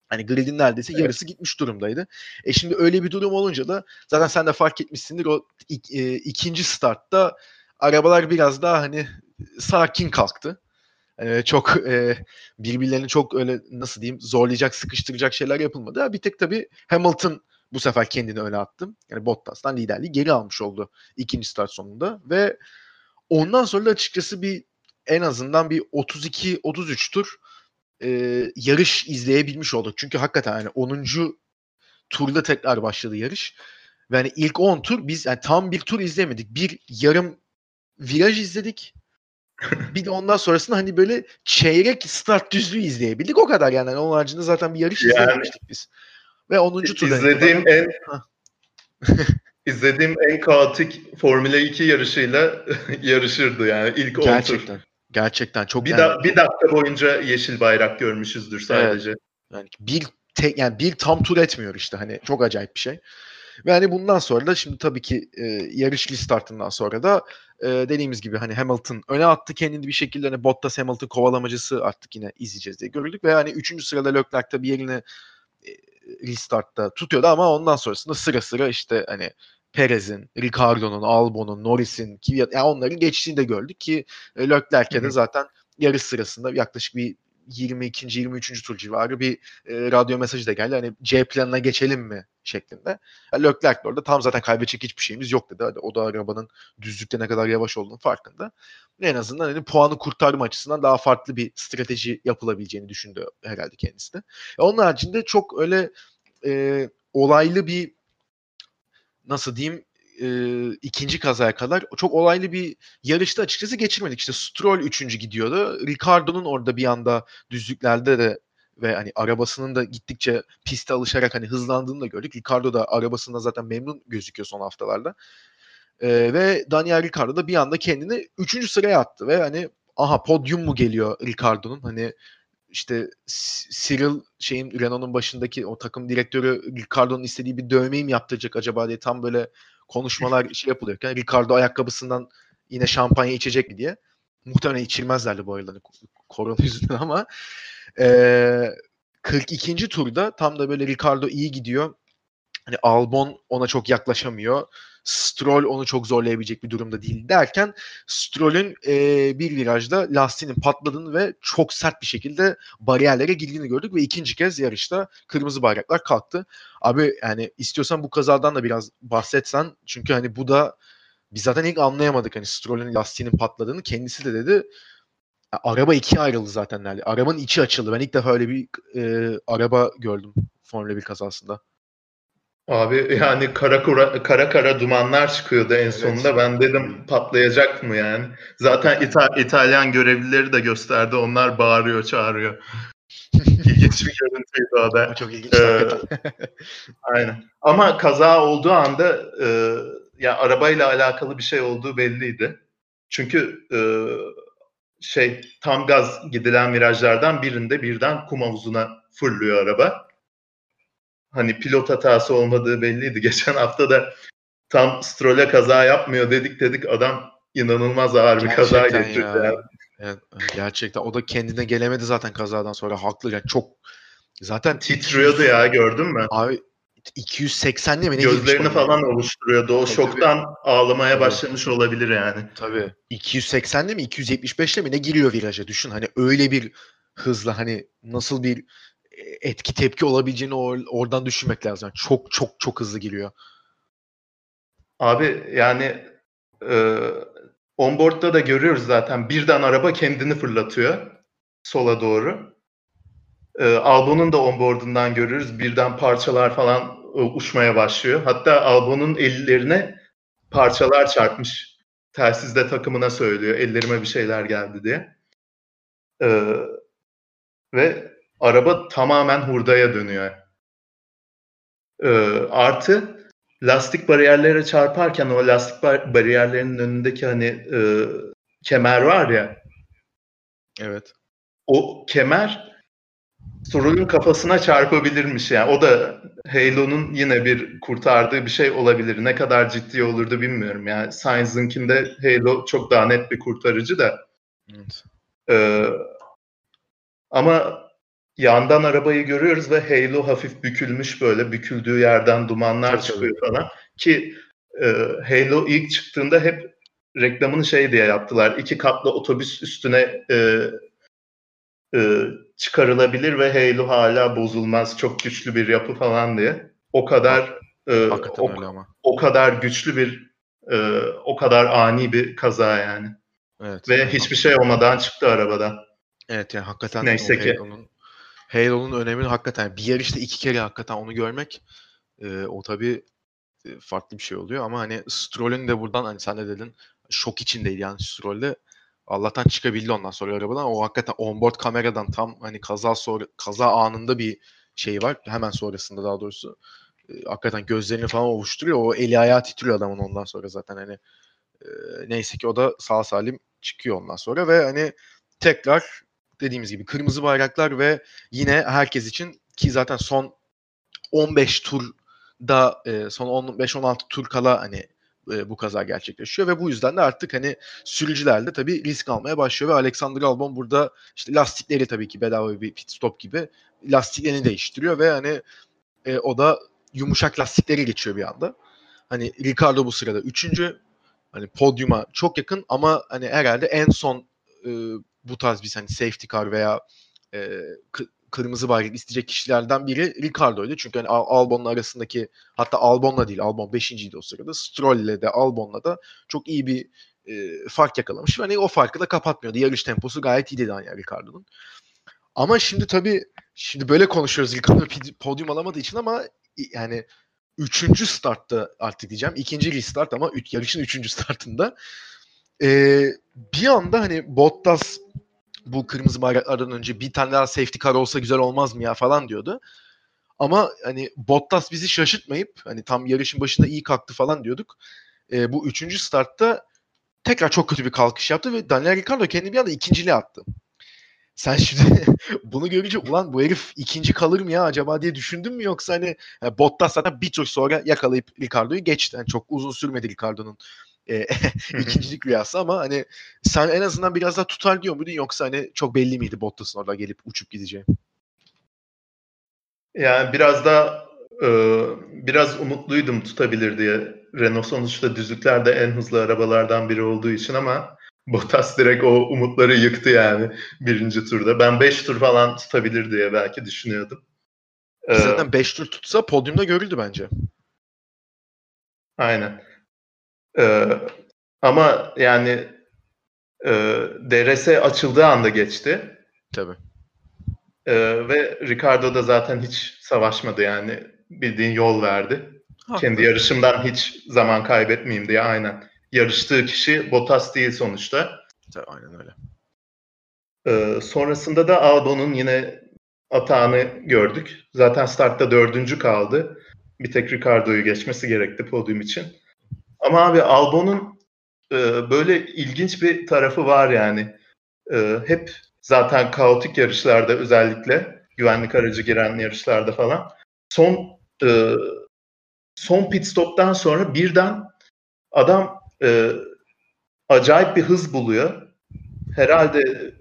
[SPEAKER 1] Hani gridin neredeyse evet. yarısı gitmiş durumdaydı. E şimdi öyle bir durum olunca da zaten sen de fark etmişsindir o ik, e, ikinci startta arabalar biraz daha hani sakin kalktı. E, çok e, birbirlerini çok öyle nasıl diyeyim zorlayacak, sıkıştıracak şeyler yapılmadı. Bir tek tabii Hamilton bu sefer kendini öne attım. Yani Bottas'tan liderliği geri almış oldu ikinci start sonunda ve ondan sonra da açıkçası bir en azından bir 32-33 tur e, yarış izleyebilmiş olduk. Çünkü hakikaten yani 10. turda tekrar başladı yarış. Ve hani ilk 10 tur biz yani tam bir tur izlemedik. Bir yarım viraj izledik. bir de ondan sonrasında hani böyle çeyrek start düzlüğü izleyebildik. O kadar yani. yani onun haricinde zaten bir yarış yani, izlememiştik biz. Ve 10. turda.
[SPEAKER 2] İzlediğim en izlediğim en kaotik Formula 2 yarışıyla yarışırdı yani ilk 10
[SPEAKER 1] Gerçekten. Tur. Gerçekten çok
[SPEAKER 2] bir, yani, da, bir dakika boyunca yeşil bayrak görmüşüzdür sadece. Evet.
[SPEAKER 1] Yani bir tek yani bir tam tur etmiyor işte hani çok acayip bir şey. Ve hani bundan sonra da şimdi tabii ki e, yarış startından sonra da e, dediğimiz gibi hani Hamilton öne attı kendini bir şekilde hani Bottas Hamilton kovalamacısı artık yine izleyeceğiz diye gördük ve hani 3. sırada Leclerc tabii yerini restartta tutuyordu ama ondan sonrasında sıra sıra işte hani Perez'in, Ricardo'nun, Albon'un, Norris'in, Kvyat yani onların geçtiğini de gördük ki e, Leclerc'e de zaten yarış sırasında yaklaşık bir 22. 23. tur civarı bir e, radyo mesajı da geldi. Hani C planına geçelim mi şeklinde. Yani Leclerc orada tam zaten kaybedecek hiçbir şeyimiz yok dedi. Hadi, o da arabanın düzlükte ne kadar yavaş olduğunu farkında. En azından hani puanı kurtarma açısından daha farklı bir strateji yapılabileceğini düşündü herhalde kendisi de. E, onun haricinde çok öyle e, olaylı bir nasıl diyeyim e, ikinci kazaya kadar çok olaylı bir yarışta açıkçası geçirmedik. İşte Stroll üçüncü gidiyordu. Ricardo'nun orada bir anda düzlüklerde de ve hani arabasının da gittikçe piste alışarak hani hızlandığını da gördük. Ricardo da arabasında zaten memnun gözüküyor son haftalarda. E, ve Daniel Ricardo da bir anda kendini üçüncü sıraya attı ve hani aha podyum mu geliyor Ricardo'nun hani işte Cyril şeyin Renault'un başındaki o takım direktörü Ricardo'nun istediği bir dövmeyi mi yaptıracak acaba diye tam böyle konuşmalar şey yapılıyorken Ricardo ayakkabısından yine şampanya içecek mi diye. Muhtemelen içilmezlerdi bu arada hani korona yüzünden ama e, 42. turda tam da böyle Ricardo iyi gidiyor. Hani Albon ona çok yaklaşamıyor. Stroll onu çok zorlayabilecek bir durumda değil derken Stroll'ün e, bir virajda lastiğinin patladığını ve çok sert bir şekilde bariyerlere girdiğini gördük ve ikinci kez yarışta kırmızı bayraklar kalktı. Abi yani istiyorsan bu kazadan da biraz bahsetsen çünkü hani bu da biz zaten ilk anlayamadık hani Stroll'ün lastiğinin patladığını kendisi de dedi araba ikiye ayrıldı zaten nerede. Arabanın içi açıldı. Ben ilk defa öyle bir e, araba gördüm Formula 1 kazasında.
[SPEAKER 2] Abi yani kara kara, kara kara dumanlar çıkıyordu en evet. sonunda. Ben dedim patlayacak mı yani? Zaten İta- İtalyan görevlileri de gösterdi. Onlar bağırıyor, çağırıyor. İlginç bir görüntüydü o da.
[SPEAKER 1] Çok ilginç ee,
[SPEAKER 2] Aynen. Ama kaza olduğu anda e, ya arabayla alakalı bir şey olduğu belliydi. Çünkü e, şey tam gaz gidilen virajlardan birinde birden kum havuzuna fırlıyor araba hani pilot hatası olmadığı belliydi. Geçen hafta da tam Stroll'e kaza yapmıyor dedik dedik adam inanılmaz ağır bir kaza geçirdi. Ya. Yani.
[SPEAKER 1] Evet, gerçekten o da kendine gelemedi zaten kazadan sonra haklı yani çok zaten
[SPEAKER 2] titriyordu ya gördün mü?
[SPEAKER 1] Abi 280'li mi
[SPEAKER 2] ne Gözlerini falan yani. oluşturuyordu. O tabii, şoktan tabii. ağlamaya tabii. başlamış olabilir yani.
[SPEAKER 1] Tabii. 280'li mi 275'li mi ne giriyor viraja düşün. Hani öyle bir hızla hani nasıl bir etki tepki olabileceğini or- oradan düşünmek lazım. Yani çok çok çok hızlı giriyor.
[SPEAKER 2] Abi yani e, onboard'da da görüyoruz zaten birden araba kendini fırlatıyor sola doğru. E, Albon'un da onboard'undan görüyoruz birden parçalar falan e, uçmaya başlıyor. Hatta Albon'un ellerine parçalar çarpmış. Telsizde takımına söylüyor ellerime bir şeyler geldi diye. Ee, ve araba tamamen hurdaya dönüyor. Ee, artı lastik bariyerlere çarparken o lastik bar- bariyerlerinin önündeki hani e, kemer var ya
[SPEAKER 1] Evet.
[SPEAKER 2] o kemer Stroll'ün kafasına çarpabilirmiş yani. O da Halo'nun yine bir kurtardığı bir şey olabilir. Ne kadar ciddi olurdu bilmiyorum. Yani Sainz'ınkinde Halo çok daha net bir kurtarıcı da.
[SPEAKER 1] Evet.
[SPEAKER 2] Ee, ama yandan arabayı görüyoruz ve Halo hafif bükülmüş böyle. Büküldüğü yerden dumanlar çıkıyor falan. Ki e, Halo ilk çıktığında hep reklamını şey diye yaptılar. İki katlı otobüs üstüne e, e, çıkarılabilir ve Halo hala bozulmaz. Çok güçlü bir yapı falan diye. O kadar e,
[SPEAKER 1] Hakikaten
[SPEAKER 2] o,
[SPEAKER 1] öyle ama.
[SPEAKER 2] o kadar güçlü bir e, o kadar ani bir kaza yani.
[SPEAKER 1] Evet.
[SPEAKER 2] Ve hiçbir şey olmadan çıktı arabadan.
[SPEAKER 1] Evet yani hakikaten
[SPEAKER 2] Neyse ki.
[SPEAKER 1] Halo'nun Halo'nun önemini hakikaten bir yarışta iki kere hakikaten onu görmek e, o tabii e, farklı bir şey oluyor ama hani Stroll'ün de buradan hani sen de dedin şok içindeydi yani Stroll'de Allah'tan çıkabildi ondan sonra arabadan. O hakikaten onboard kameradan tam hani kaza sonra kaza anında bir şey var. Hemen sonrasında daha doğrusu. E, hakikaten gözlerini falan ovuşturuyor. O eli ayağı titriyor adamın ondan sonra zaten hani e, neyse ki o da sağ salim çıkıyor ondan sonra ve hani tekrar dediğimiz gibi kırmızı bayraklar ve yine herkes için ki zaten son 15 turda e, son 15-16 tur kala hani e, bu kaza gerçekleşiyor ve bu yüzden de artık hani sürücüler de tabii risk almaya başlıyor ve Alexander Albon burada işte lastikleri tabii ki bedava bir pit stop gibi lastiklerini değiştiriyor ve hani e, o da yumuşak lastikleri geçiyor bir anda. Hani Ricardo bu sırada üçüncü hani podyuma çok yakın ama hani herhalde en son e, bu tarz bir hani safety car veya e, kı- kırmızı bayrak isteyecek kişilerden biri Ricardo'ydu. Çünkü hani Al- Albon'la arasındaki hatta Albon'la değil Albon 5.ydi o sırada. Stroll'le de Albon'la da çok iyi bir e, fark yakalamış. Hani o farkı da kapatmıyordu. Yarış temposu gayet iyiydi yani Ricardo'nun. Ama şimdi tabii şimdi böyle konuşuyoruz Ricardo podyum alamadığı için ama yani üçüncü startta artık diyeceğim. ikinci restart ama üç, yarışın üçüncü startında ee, bir anda hani Bottas bu kırmızı bayraklardan önce bir tane daha safety car olsa güzel olmaz mı ya falan diyordu. Ama hani Bottas bizi şaşırtmayıp hani tam yarışın başında iyi kalktı falan diyorduk. Ee, bu üçüncü startta tekrar çok kötü bir kalkış yaptı ve Daniel Ricciardo kendini bir anda ikinciliğe attı. Sen şimdi bunu görünce ulan bu herif ikinci kalır mı ya acaba diye düşündün mü yoksa hani yani Bottas zaten bir tur sonra yakalayıp Ricardo'yu geçti. Yani çok uzun sürmedi Ricardo'nun e, ikincilik rüyası ama hani sen en azından biraz daha tutar diyor muydun yoksa hani çok belli miydi Bottas'ın orada gelip uçup gideceği?
[SPEAKER 2] Yani biraz da e, biraz umutluydum tutabilir diye. Renault sonuçta düzlüklerde en hızlı arabalardan biri olduğu için ama Bottas direkt o umutları yıktı yani birinci turda. Ben 5 tur falan tutabilir diye belki düşünüyordum. Ee,
[SPEAKER 1] Zaten 5 tur tutsa podyumda görüldü bence.
[SPEAKER 2] Aynen. Ee, ama yani e, DRS açıldığı anda geçti.
[SPEAKER 1] Tabii.
[SPEAKER 2] Ee, ve Ricardo da zaten hiç savaşmadı yani bildiğin yol verdi.
[SPEAKER 1] Haklı.
[SPEAKER 2] Kendi yarışımdan hiç zaman kaybetmeyeyim diye aynen. Yarıştığı kişi Bottas değil sonuçta.
[SPEAKER 1] Tabii, aynen öyle.
[SPEAKER 2] Ee, sonrasında da Albon'un yine atağını gördük. Zaten startta dördüncü kaldı. Bir tek Ricardo'yu geçmesi gerekti podyum için. Ama abi Albon'un e, böyle ilginç bir tarafı var yani. E, hep zaten kaotik yarışlarda özellikle güvenlik aracı giren yarışlarda falan son e, son pit stop'tan sonra birden adam e, acayip bir hız buluyor. Herhalde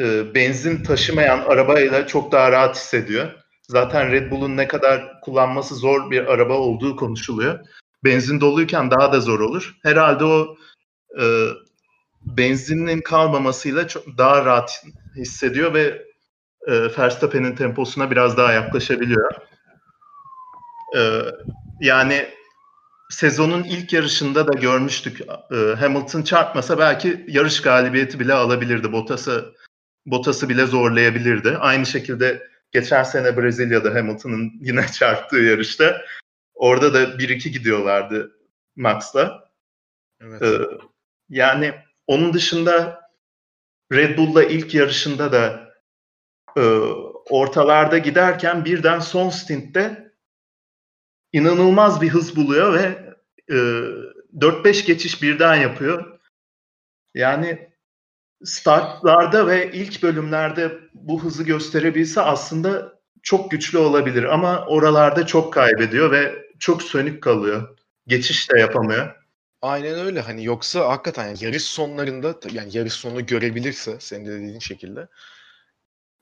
[SPEAKER 2] e, benzin taşımayan arabayla çok daha rahat hissediyor. Zaten Red Bull'un ne kadar kullanması zor bir araba olduğu konuşuluyor. Benzin doluyken daha da zor olur. Herhalde o e, benzinin kalmamasıyla çok daha rahat hissediyor ve e, Verstappen'in temposuna biraz daha yaklaşabiliyor. E, yani sezonun ilk yarışında da görmüştük. E, Hamilton çarpmasa belki yarış galibiyeti bile alabilirdi. Bottas'ı Bottas'ı bile zorlayabilirdi. Aynı şekilde geçen sene Brezilya'da Hamilton'ın yine çarptığı yarışta orada da 1-2 gidiyorlardı Max'la.
[SPEAKER 1] Evet.
[SPEAKER 2] Ee, yani onun dışında Red Bull'la ilk yarışında da e, ortalarda giderken birden son stintte inanılmaz bir hız buluyor ve e, 4-5 geçiş birden yapıyor. Yani startlarda ve ilk bölümlerde bu hızı gösterebilse aslında çok güçlü olabilir ama oralarda çok kaybediyor ve çok sönük kalıyor. Geçiş de yapamıyor.
[SPEAKER 1] Aynen öyle. Hani yoksa hakikaten yani yarış sonlarında yani yarış sonu görebilirse senin de dediğin şekilde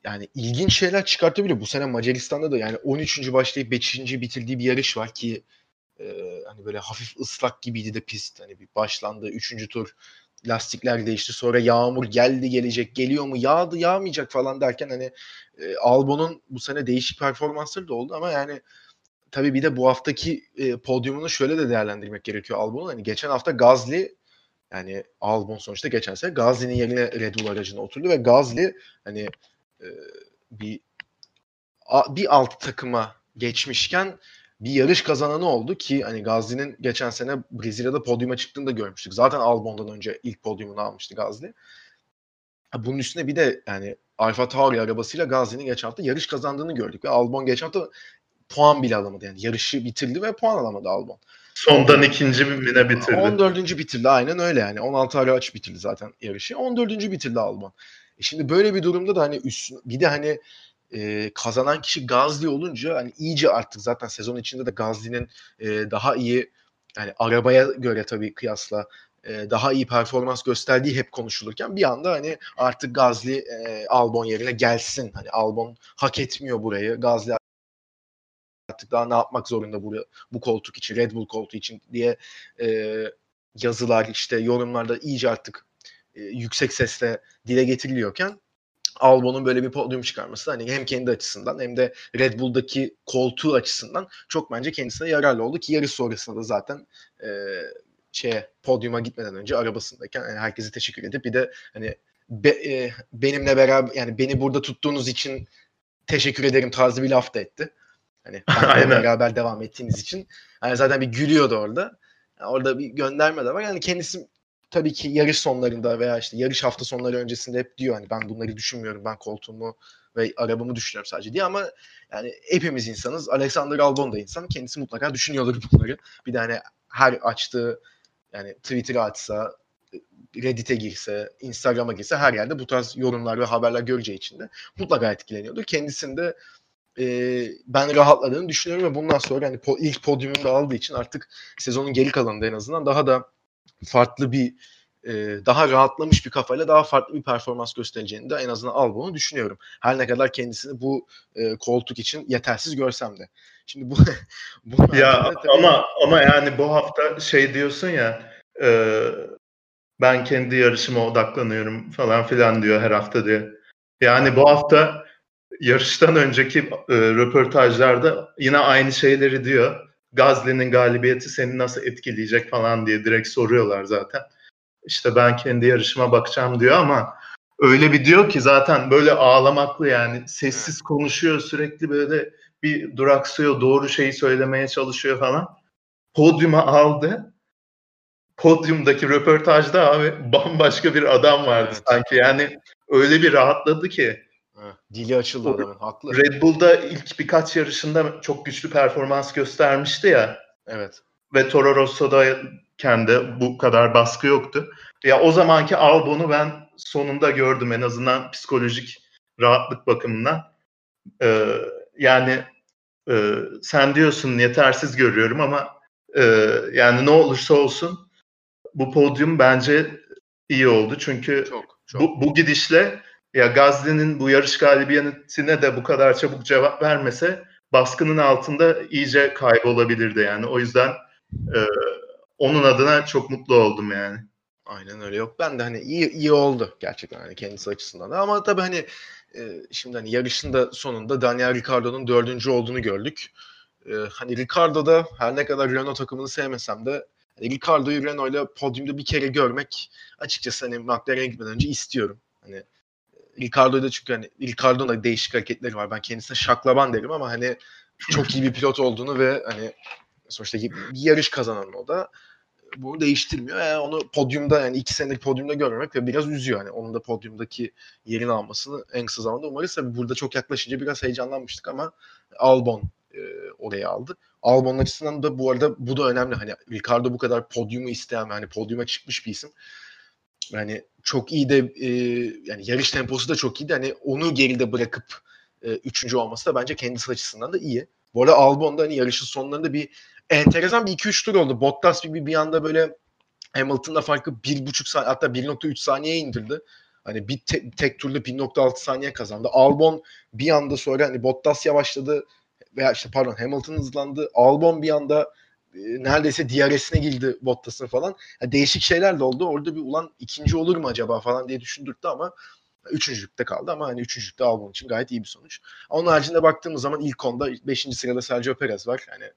[SPEAKER 1] yani ilginç şeyler çıkartabiliyor. Bu sene Macaristan'da da yani 13. başlayıp 5. bitirdiği bir yarış var ki e, hani böyle hafif ıslak gibiydi de pist. Hani bir başlandı 3. tur lastikler değişti. Sonra yağmur geldi gelecek geliyor mu yağdı yağmayacak falan derken hani e, Albon'un bu sene değişik performansları da oldu ama yani tabii bir de bu haftaki e, podyumunu şöyle de değerlendirmek gerekiyor Albon'un. Hani geçen hafta Gazli yani Albon sonuçta geçen sene Gazli'nin yerine Red Bull aracına oturdu ve Gazli hani e, bir a, bir alt takıma geçmişken bir yarış kazananı oldu ki hani Gazli'nin geçen sene Brezilya'da podyuma çıktığını da görmüştük. Zaten Albon'dan önce ilk podyumunu almıştı Gazli. Bunun üstüne bir de yani Alfa Tauri arabasıyla Gazli'nin geçen hafta yarış kazandığını gördük ve Albon geçen hafta puan bile alamadı. Yani yarışı bitirdi ve puan alamadı Albon.
[SPEAKER 2] Sondan ikinci bine bitirdi.
[SPEAKER 1] 14. bitirdi aynen öyle yani. 16 araç bitirdi zaten yarışı. 14. bitirdi Albon. E şimdi böyle bir durumda da hani üst, bir de hani e, kazanan kişi Gazli olunca hani iyice artık zaten sezon içinde de Gazli'nin e, daha iyi yani arabaya göre tabii kıyasla e, daha iyi performans gösterdiği hep konuşulurken bir anda hani artık Gazli e, Albon yerine gelsin. Hani Albon hak etmiyor burayı. Gazli artık daha ne yapmak zorunda bu, bu koltuk için, Red Bull koltuğu için diye e, yazılar işte yorumlarda iyice artık e, yüksek sesle dile getiriliyorken Albon'un böyle bir podyum çıkarması hani hem kendi açısından hem de Red Bull'daki koltuğu açısından çok bence kendisine yararlı oldu ki yarış sonrasında da zaten e, şeye podyuma gitmeden önce arabasındayken yani herkese teşekkür edip bir de hani be, e, benimle beraber yani beni burada tuttuğunuz için teşekkür ederim tarzı bir laf da etti. Hani beraber devam ettiğiniz için. Yani zaten bir gülüyordu orada. Yani orada bir gönderme de var. Yani kendisi tabii ki yarış sonlarında veya işte yarış hafta sonları öncesinde hep diyor hani ben bunları düşünmüyorum. Ben koltuğumu ve arabamı düşünüyorum sadece diye ama yani hepimiz insanız. Alexander Albon da insan. Kendisi mutlaka düşünüyordur bunları. Bir de hani her açtığı yani Twitter'a açsa, Reddit'e girse, Instagram'a girse her yerde bu tarz yorumlar ve haberler göreceği için de mutlaka etkileniyordur. Kendisinde e, ben rahatladığını düşünüyorum ve bundan sonra hani po- ilk podyumunu da aldığı için artık sezonun geri kalanında en azından daha da farklı bir e, daha rahatlamış bir kafayla daha farklı bir performans göstereceğini de en azından Albon'u düşünüyorum. Her ne kadar kendisini bu e, koltuk için yetersiz görsem de. Şimdi bu
[SPEAKER 2] ya tabii... ama ama yani bu hafta şey diyorsun ya e, ben kendi yarışıma odaklanıyorum falan filan diyor her hafta diye. Yani bu hafta yarıştan önceki e, röportajlarda yine aynı şeyleri diyor. Gazli'nin galibiyeti seni nasıl etkileyecek falan diye direkt soruyorlar zaten. İşte ben kendi yarışıma bakacağım diyor ama öyle bir diyor ki zaten böyle ağlamaklı yani sessiz konuşuyor sürekli böyle bir duraksıyor doğru şeyi söylemeye çalışıyor falan. Podyuma aldı. Podyumdaki röportajda abi bambaşka bir adam vardı evet. sanki yani öyle bir rahatladı ki
[SPEAKER 1] Dili açıldı adamın. Haklı.
[SPEAKER 2] Red Bull'da ilk birkaç yarışında çok güçlü performans göstermişti ya.
[SPEAKER 1] Evet.
[SPEAKER 2] Ve Toro Rosso'da kendi bu kadar baskı yoktu. Ya o zamanki Albon'u ben sonunda gördüm en azından psikolojik rahatlık bakımından. Ee, yani e, sen diyorsun yetersiz görüyorum ama e, yani ne olursa olsun bu podyum bence iyi oldu. Çünkü çok, çok. Bu, bu gidişle ya Gazli'nin bu yarış galibiyetine de bu kadar çabuk cevap vermese baskının altında iyice kaybolabilirdi yani. O yüzden e, onun adına çok mutlu oldum yani.
[SPEAKER 1] Aynen öyle yok. Ben de hani iyi iyi oldu gerçekten hani kendisi açısından da. Ama tabii hani e, şimdi hani yarışın da sonunda Daniel Ricciardo'nun dördüncü olduğunu gördük. E, hani Ricardo da her ne kadar Renault takımını sevmesem de hani Ricardo'yu Renault'la podyumda bir kere görmek açıkçası hani McLaren'e gitmeden önce istiyorum. Hani Ricardo'da çünkü hani Ricardo'nun da değişik hareketleri var. Ben kendisine şaklaban derim ama hani çok iyi bir pilot olduğunu ve hani sonuçta bir yarış kazanan o da. bunu değiştirmiyor. Yani onu podyumda yani iki senelik podyumda görmemek ve biraz üzüyor. Yani onun da podyumdaki yerini almasını en kısa zamanda umarız. Tabii burada çok yaklaşınca biraz heyecanlanmıştık ama Albon e, oraya aldı. Albon açısından da bu arada bu da önemli. Hani Ricardo bu kadar podyumu isteyen hani podyuma çıkmış bir isim. Yani çok iyi de e, yani yarış temposu da çok iyiydi. Hani onu geride bırakıp e, üçüncü olması da bence kendisi açısından da iyi. Bu arada Albon da hani yarışın sonlarında bir enteresan bir 2-3 tur oldu. Bottas bir, bir anda böyle Hamilton'da farkı 1.5 saniye hatta 1.3 saniyeye indirdi. Hani bir te- tek turda 1.6 saniye kazandı. Albon bir anda sonra hani Bottas yavaşladı veya işte pardon Hamilton hızlandı. Albon bir anda neredeyse DRS'ine girdi Bottas'ın falan. Yani değişik şeyler de oldu. Orada bir ulan ikinci olur mu acaba falan diye düşündürttü ama üçüncülükte kaldı ama hani üçüncülükte Albon için gayet iyi bir sonuç. Onun haricinde baktığımız zaman ilk onda 5. sırada Sergio Perez var. Yani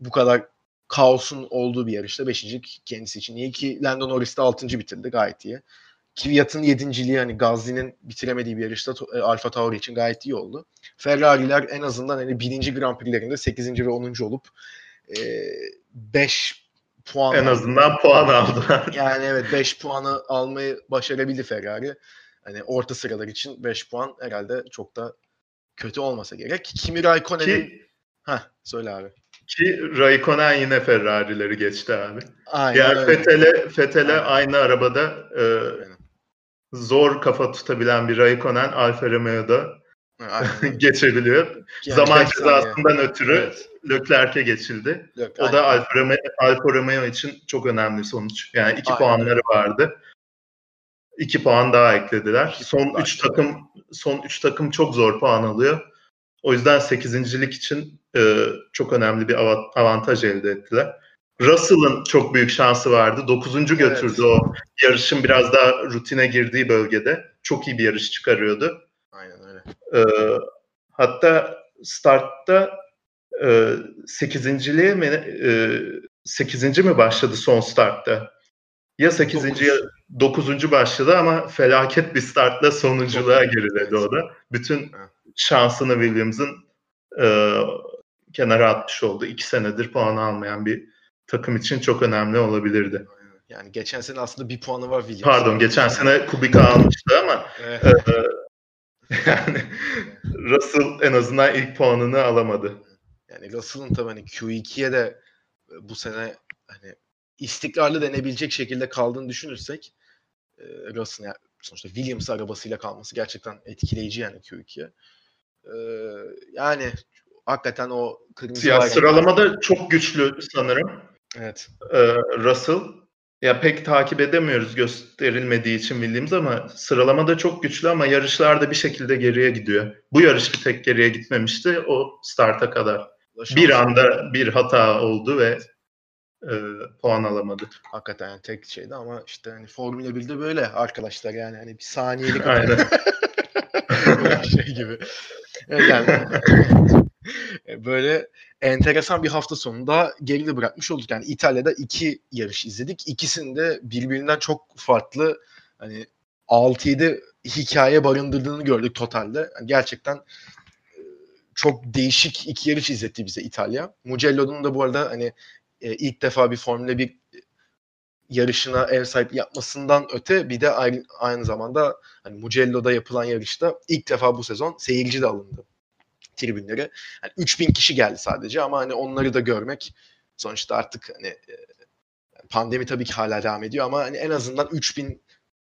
[SPEAKER 1] bu kadar kaosun olduğu bir yarışta 5. kendisi için iyi ki Lando Norris de 6. bitirdi gayet iyi. Kvyat'ın yedinciliği hani Gazli'nin bitiremediği bir yarışta e, Alfa Tauri için gayet iyi oldu. Ferrari'ler en azından hani birinci Grand Prix'lerinde 8. ve 10. olup 5 e, puan
[SPEAKER 2] en azından puan aldılar.
[SPEAKER 1] Yani evet 5 puanı almayı başarabildi Ferrari. Hani orta sıralar için 5 puan herhalde çok da kötü olmasa gerek. Kimi Raikkonen'in
[SPEAKER 2] Ki,
[SPEAKER 1] Heh, söyle abi.
[SPEAKER 2] Ki Raikkonen yine Ferrari'leri geçti abi.
[SPEAKER 1] Aynen
[SPEAKER 2] yani. Fetele, Fetele aynı arabada e, zor kafa tutabilen bir Raikkonen Alfa Romeo'da
[SPEAKER 1] Aynen.
[SPEAKER 2] geçebiliyor.
[SPEAKER 1] Yani
[SPEAKER 2] Zaman cezasından ötürü
[SPEAKER 1] Evet.
[SPEAKER 2] Leclerc'e geçildi.
[SPEAKER 1] Yok,
[SPEAKER 2] O da. Alfa Romeo, Alfa Romeo için çok önemli sonuç. Yani iki
[SPEAKER 1] Aynen.
[SPEAKER 2] puanları vardı. İki puan daha eklediler.
[SPEAKER 1] İki
[SPEAKER 2] son üç
[SPEAKER 1] eklediler.
[SPEAKER 2] takım son üç takım çok zor puan alıyor. O yüzden sekizincilik için e, çok önemli bir ava- avantaj elde ettiler. Russell'ın çok büyük şansı vardı. Dokuzuncu
[SPEAKER 1] Evet.
[SPEAKER 2] götürdü o yarışın biraz daha rutine girdiği bölgede. Çok iyi bir yarış çıkarıyordu. Ee, hatta startta e, sekizinciliğe mi e, sekizinci mi başladı son startta? Ya sekizinci ya dokuzuncu başladı ama felaket bir startla sonunculuğa geriledi o da. Bütün şansını Williams'ın e, kenara atmış oldu. İki senedir puan almayan bir takım için çok önemli olabilirdi.
[SPEAKER 1] Yani geçen sene aslında bir puanı var Williams.
[SPEAKER 2] Pardon geçen sene Kubica almıştı ama
[SPEAKER 1] Evet.
[SPEAKER 2] e, yani Russell en azından ilk puanını alamadı.
[SPEAKER 1] Yani Russell'ın tabii hani Q2'ye de e, bu sene hani istikrarlı denebilecek şekilde kaldığını düşünürsek e, Russell'ın yani sonuçta Williams arabasıyla kalması gerçekten etkileyici yani Q2'ye. E, yani hakikaten o kırmızı
[SPEAKER 2] Ya sıralamada çok güçlü sanırım
[SPEAKER 1] Evet.
[SPEAKER 2] e, Russell. Ya pek takip edemiyoruz gösterilmediği için Williams ama sıralamada çok güçlü ama yarışlarda bir şekilde geriye gidiyor. Bu yarış bir tek geriye gitmemişti o starta kadar. Bir
[SPEAKER 1] Şansı-
[SPEAKER 2] anda bir hata oldu ve e, puan alamadı.
[SPEAKER 1] Hakikaten yani tek şeydi ama işte hani Formula 1'de böyle arkadaşlar yani hani bir saniyelik
[SPEAKER 2] Aynen.
[SPEAKER 1] Şey gibi. Yani böyle enteresan bir hafta sonunda geride bırakmış olduk. Yani İtalya'da iki yarış izledik. İkisinde birbirinden çok farklı hani 6-7 hikaye barındırdığını gördük totalde. Yani gerçekten e, çok değişik iki yarış izletti bize İtalya. Mugello'nun da bu arada hani e, ilk defa bir Formula 1 yarışına ev sahipliği yapmasından öte bir de aynı, aynı zamanda hani Mugello'da yapılan yarışta ilk defa bu sezon seyirci de alındı tribünlere. Yani 3000 kişi geldi sadece ama hani onları da görmek sonuçta artık hani e, pandemi tabii ki hala devam ediyor ama hani en azından 3000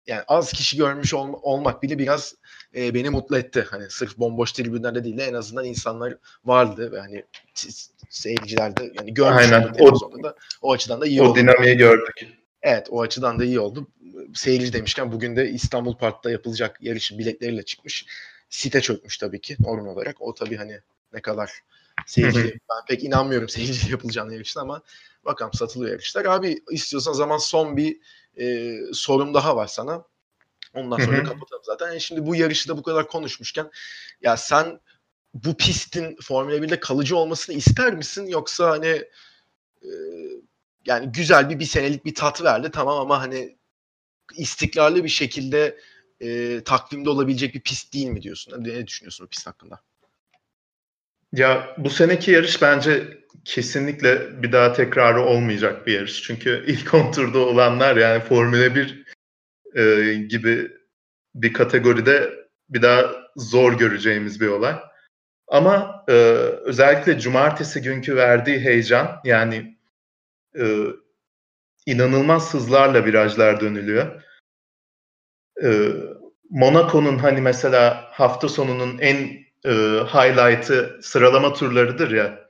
[SPEAKER 1] yani az kişi görmüş olma- olmak bile biraz e, beni mutlu etti. Hani sırf bomboş tribünlerde değil de en azından insanlar vardı ve hani seyirciler de yani görmüş
[SPEAKER 2] Aynen. O-
[SPEAKER 1] da o açıdan da iyi
[SPEAKER 2] O
[SPEAKER 1] oldu.
[SPEAKER 2] dinamiği gördük.
[SPEAKER 1] Evet o açıdan da iyi oldu. Seyirci demişken bugün de İstanbul Park'ta yapılacak yarışın biletleriyle çıkmış. Site çökmüş tabii ki normal olarak. O tabii hani ne kadar seyirci ben pek inanmıyorum seyirci yapılacağını yarışta ama bakalım satılıyor yarışlar. Abi istiyorsan zaman son bir e, sorum daha var sana. Ondan sonra kapatalım zaten. Yani şimdi bu yarışı da bu kadar konuşmuşken ya sen bu pistin Formula 1'de kalıcı olmasını ister misin yoksa hani e, yani güzel bir bir senelik bir tat verdi tamam ama hani istikrarlı bir şekilde e, takvimde olabilecek bir pist değil mi diyorsun? Ne düşünüyorsun bu pist hakkında?
[SPEAKER 2] Ya bu seneki yarış bence kesinlikle bir daha tekrarı olmayacak bir yarış. Çünkü ilk 10 turda olanlar yani Formula 1 e, gibi bir kategoride bir daha zor göreceğimiz bir olay. Ama e, özellikle cumartesi günkü verdiği heyecan yani e, inanılmaz hızlarla virajlar dönülüyor. E, Monaco'nun hani mesela hafta sonunun en e, highlight'ı sıralama turlarıdır ya.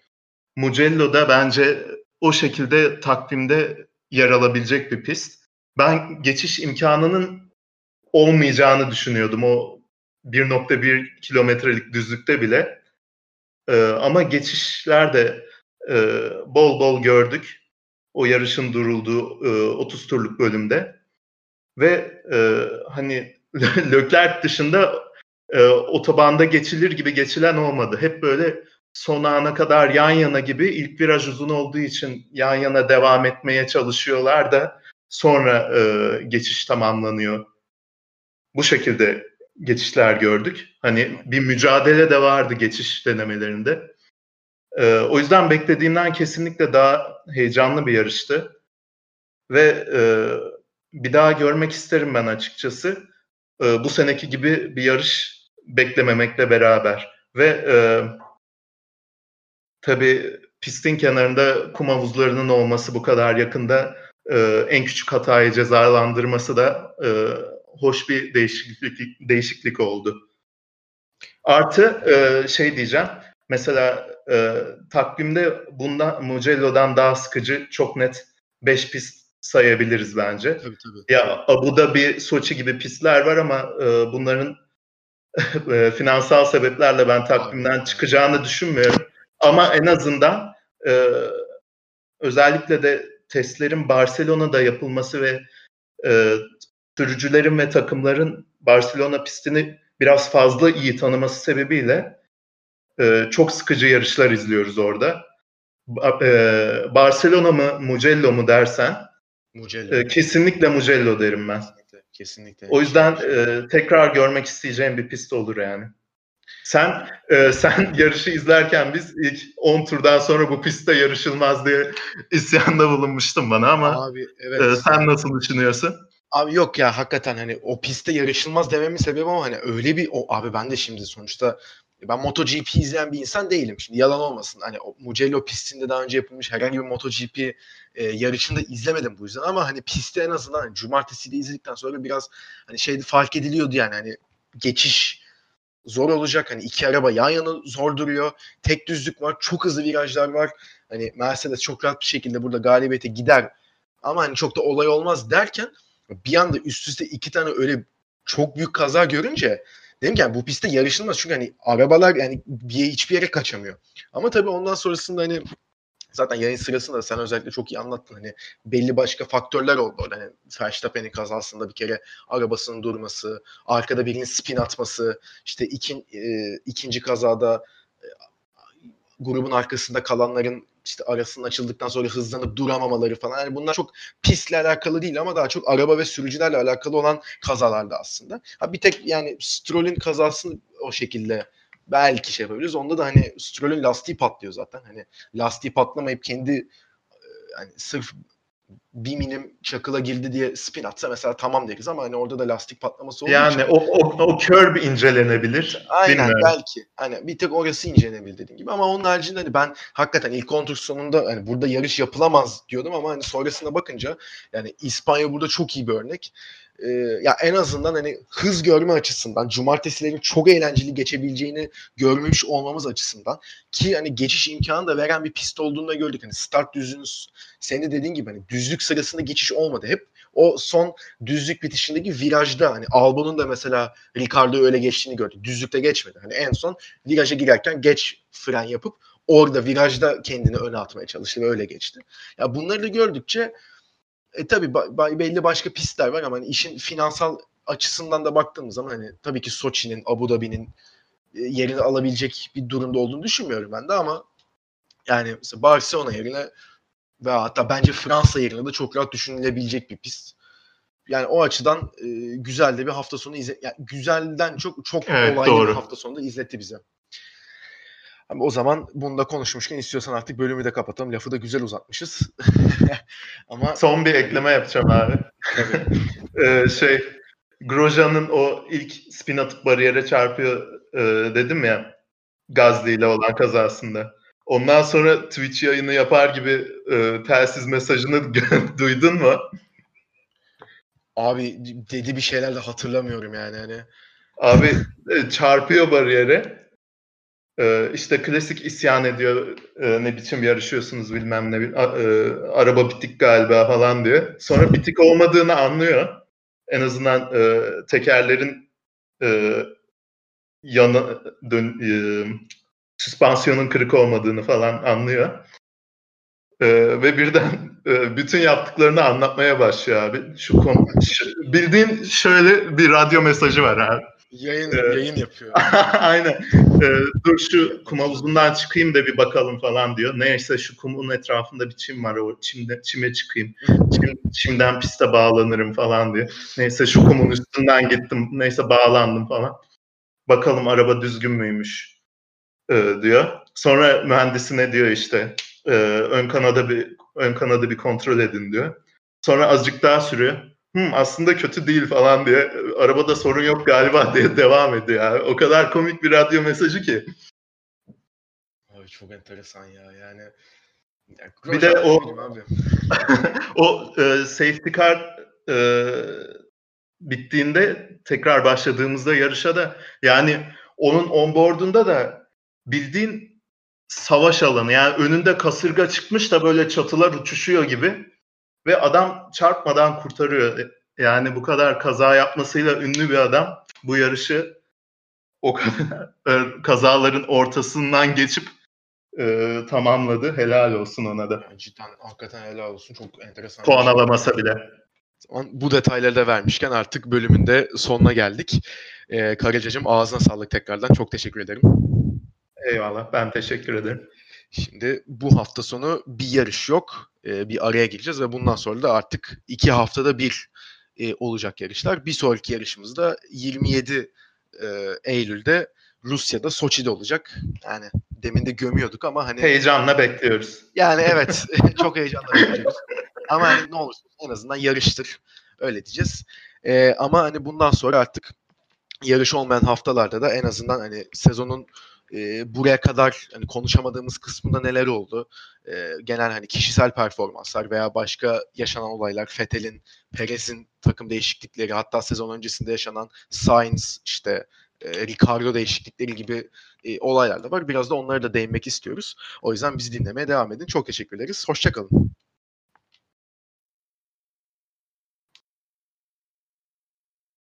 [SPEAKER 2] Mugello da bence o şekilde takvimde yer alabilecek bir pist. Ben geçiş imkanının olmayacağını düşünüyordum o 1.1 kilometrelik düzlükte bile. E, ama geçişler de e, bol bol gördük. O yarışın durulduğu e, 30 turluk bölümde. Ve e, hani Leclerc dışında e, otobanda geçilir gibi geçilen olmadı. Hep böyle son ana kadar yan yana gibi ilk viraj uzun olduğu için yan yana devam etmeye çalışıyorlar da sonra e, geçiş tamamlanıyor. Bu şekilde geçişler gördük. Hani bir mücadele de vardı geçiş denemelerinde. E, o yüzden beklediğimden kesinlikle daha heyecanlı bir yarıştı. Ve e, bir daha görmek isterim ben açıkçası. E, bu seneki gibi bir yarış beklememekle beraber. Ve e, tabii pistin kenarında kum havuzlarının olması bu kadar yakında e, en küçük hatayı cezalandırması da e, hoş bir değişiklik değişiklik oldu. Artı e, şey diyeceğim. Mesela e, takvimde bundan Mugello'dan daha sıkıcı çok net 5 pist sayabiliriz bence.
[SPEAKER 1] Tabii tabii.
[SPEAKER 2] Ya Abu Dhabi, Soçi gibi pistler var ama e, bunların e, finansal sebeplerle ben takvimden çıkacağını düşünmüyorum. Ama en azından e, özellikle de testlerin Barcelona'da yapılması ve e, sürücülerin ve takımların Barcelona pistini biraz fazla iyi tanıması sebebiyle e, çok sıkıcı yarışlar izliyoruz orada. E, Barcelona mı Mugello mu dersen
[SPEAKER 1] Mugello.
[SPEAKER 2] e, kesinlikle Mugello derim ben.
[SPEAKER 1] Kesinlikle. kesinlikle.
[SPEAKER 2] O yüzden e, tekrar görmek isteyeceğim bir pist olur yani. Sen e, sen yarışı izlerken biz ilk 10 turdan sonra bu pistte yarışılmaz diye isyanda bulunmuştun bana ama
[SPEAKER 1] Abi evet.
[SPEAKER 2] e, sen nasıl düşünüyorsun?
[SPEAKER 1] Abi yok ya hakikaten hani o pistte yarışılmaz dememin sebebi ama hani öyle bir o abi ben de şimdi sonuçta ben MotoGP izleyen bir insan değilim. Şimdi yalan olmasın. Hani Mugello pistinde daha önce yapılmış herhangi bir MotoGP e, yarışında izlemedim bu yüzden ama hani pistte en azından hani cumartesi de izledikten sonra biraz hani şeyde fark ediliyordu yani hani geçiş zor olacak. Hani iki araba yan yana zor duruyor. Tek düzlük var. Çok hızlı virajlar var. Hani Mercedes çok rahat bir şekilde burada galibiyete gider. Ama hani çok da olay olmaz derken bir anda üst üste iki tane öyle çok büyük kaza görünce dedim ki yani bu pistte yarışılmaz. Çünkü hani arabalar yani bir, hiçbir yere kaçamıyor. Ama tabii ondan sonrasında hani zaten yayın sırasında sen özellikle çok iyi anlattın. Hani belli başka faktörler oldu orada. Hani Verstappen'in kazasında bir kere arabasının durması, arkada birinin spin atması, işte ikin, e, ikinci kazada grubun arkasında kalanların işte arasının açıldıktan sonra hızlanıp duramamaları falan. Yani bunlar çok pisle alakalı değil ama daha çok araba ve sürücülerle alakalı olan kazalarda aslında. Ha bir tek yani Stroll'ün kazasını o şekilde belki şey yapabiliriz. Onda da hani Stroll'ün lastiği patlıyor zaten. Hani lastiği patlamayıp kendi hani sırf bir milim çakıla girdi diye spin atsa mesela tamam deriz ama hani orada da lastik patlaması olduğu
[SPEAKER 2] Yani
[SPEAKER 1] için.
[SPEAKER 2] o, o, o curb incelenebilir.
[SPEAKER 1] Aynen
[SPEAKER 2] Bilmiyorum.
[SPEAKER 1] belki. Hani bir tek orası incelenebilir dediğim gibi ama onun haricinde hani ben hakikaten ilk kontur sonunda hani burada yarış yapılamaz diyordum ama hani sonrasına bakınca yani İspanya burada çok iyi bir örnek. Ee, ya en azından hani hız görme açısından cumartesilerin çok eğlenceli geçebileceğini görmüş olmamız açısından ki hani geçiş imkanı da veren bir pist olduğunu da gördük. Hani start düzünüz senin de dediğin gibi hani düzlük sırasında geçiş olmadı. Hep o son düzlük bitişindeki virajda hani Albon'un da mesela Ricardo'yu öyle geçtiğini gördük. Düzlükte geçmedi. Hani en son viraja girerken geç fren yapıp orada virajda kendini öne atmaya çalıştı ve öyle geçti. Ya bunları da gördükçe e, tabii ba- belli başka pistler var ama hani işin finansal açısından da baktığımız zaman hani tabii ki Soçi'nin, Abu Dhabi'nin e, yerini alabilecek bir durumda olduğunu düşünmüyorum ben de ama yani mesela Barcelona yerine ve hatta bence Fransa yerine de çok rahat düşünülebilecek bir pist. Yani o açıdan e, güzel de bir hafta sonu izle yani güzelden çok çok
[SPEAKER 2] Evet,
[SPEAKER 1] olaylı
[SPEAKER 2] doğru.
[SPEAKER 1] bir hafta sonu da izletti bize. Ama o zaman bunu da konuşmuşken istiyorsan artık bölümü de kapatalım. Lafı da güzel uzatmışız. Ama
[SPEAKER 2] Son bir ekleme yapacağım abi. Ee, şey Grosjean'ın o ilk spin atıp bariyere çarpıyor e, dedim ya Gazli ile olan kazasında. Ondan sonra Twitch yayını yapar gibi e, telsiz mesajını duydun mu?
[SPEAKER 1] abi dedi bir şeyler de hatırlamıyorum yani hani.
[SPEAKER 2] Abi e, çarpıyor bariyere. E, işte klasik isyan ediyor. E, ne biçim yarışıyorsunuz bilmem ne. a- e, araba bitik galiba falan diyor. Sonra bitik olmadığını anlıyor. En azından e, tekerlerin e, yanı dön, süspansiyonun kırık olmadığını falan anlıyor. Ve birden bütün yaptıklarını anlatmaya başlıyor abi. Şu konu bildiğin şöyle bir radyo mesajı var abi.
[SPEAKER 1] Yayın
[SPEAKER 2] Evet.
[SPEAKER 1] yayın yapıyor.
[SPEAKER 2] Aynen. Ee, dur şu kum havuzundan çıkayım da bir bakalım falan diyor. Neyse şu kumun etrafında bir çim var. O çimde, çime çıkayım. Çim, çimden piste bağlanırım falan diyor. Neyse şu kumun üstünden gittim. Neyse bağlandım falan. Bakalım araba düzgün müymüş ee, diyor. Sonra mühendisine diyor işte e, ön kanada bir ön kanadı bir kontrol edin diyor. Sonra azıcık daha sürüyor. Hı, aslında kötü değil falan diye. Arabada sorun yok galiba diye devam ediyor. Yani. O kadar komik bir radyo mesajı ki.
[SPEAKER 1] Abi çok enteresan ya yani. Ya,
[SPEAKER 2] Bir de o- o e, safety car e, bittiğinde tekrar başladığımızda yarışa da yani onun onboardunda da bildiğin savaş alanı yani önünde kasırga çıkmış da böyle çatılar uçuşuyor gibi ve adam çarpmadan kurtarıyor. Yani bu kadar kaza yapmasıyla ünlü bir adam bu yarışı o kadar e, kazaların ortasından geçip e, tamamladı. Helal olsun ona da.
[SPEAKER 1] Yani cidden hakikaten helal olsun. Çok enteresan.
[SPEAKER 2] Puan
[SPEAKER 1] şey.
[SPEAKER 2] alamasa bile.
[SPEAKER 1] bu detayları da vermişken artık bölümün de sonuna geldik. Ee, Karacacığım ağzına sağlık tekrardan. Çok teşekkür ederim.
[SPEAKER 2] Eyvallah. Ben teşekkür ederim.
[SPEAKER 1] Şimdi bu hafta sonu bir yarış yok. Ee, bir araya gireceğiz ve bundan sonra da artık iki haftada bir e, olacak yarışlar. Bir sonraki yarışımız da 27 e, Eylül'de Rusya'da Soçi'de olacak. Yani demin de gömüyorduk ama hani
[SPEAKER 2] Heyecanla bekliyoruz.
[SPEAKER 1] yani evet çok heyecanla bekliyoruz. Ama hani ne olursa en azından yarıştır. Öyle diyeceğiz. Ee, ama hani bundan sonra artık yarış olmayan haftalarda da en azından hani sezonun e, buraya kadar hani konuşamadığımız kısmında neler oldu? E, genel hani kişisel performanslar veya başka yaşanan olaylar, Fethel'in, Perez'in takım değişiklikleri, hatta sezon öncesinde yaşanan Sainz, işte e, Ricardo değişiklikleri gibi e, olaylar da var. Biraz da onlara da değinmek istiyoruz. O yüzden bizi dinlemeye devam edin. Çok teşekkür ederiz. Hoşçakalın.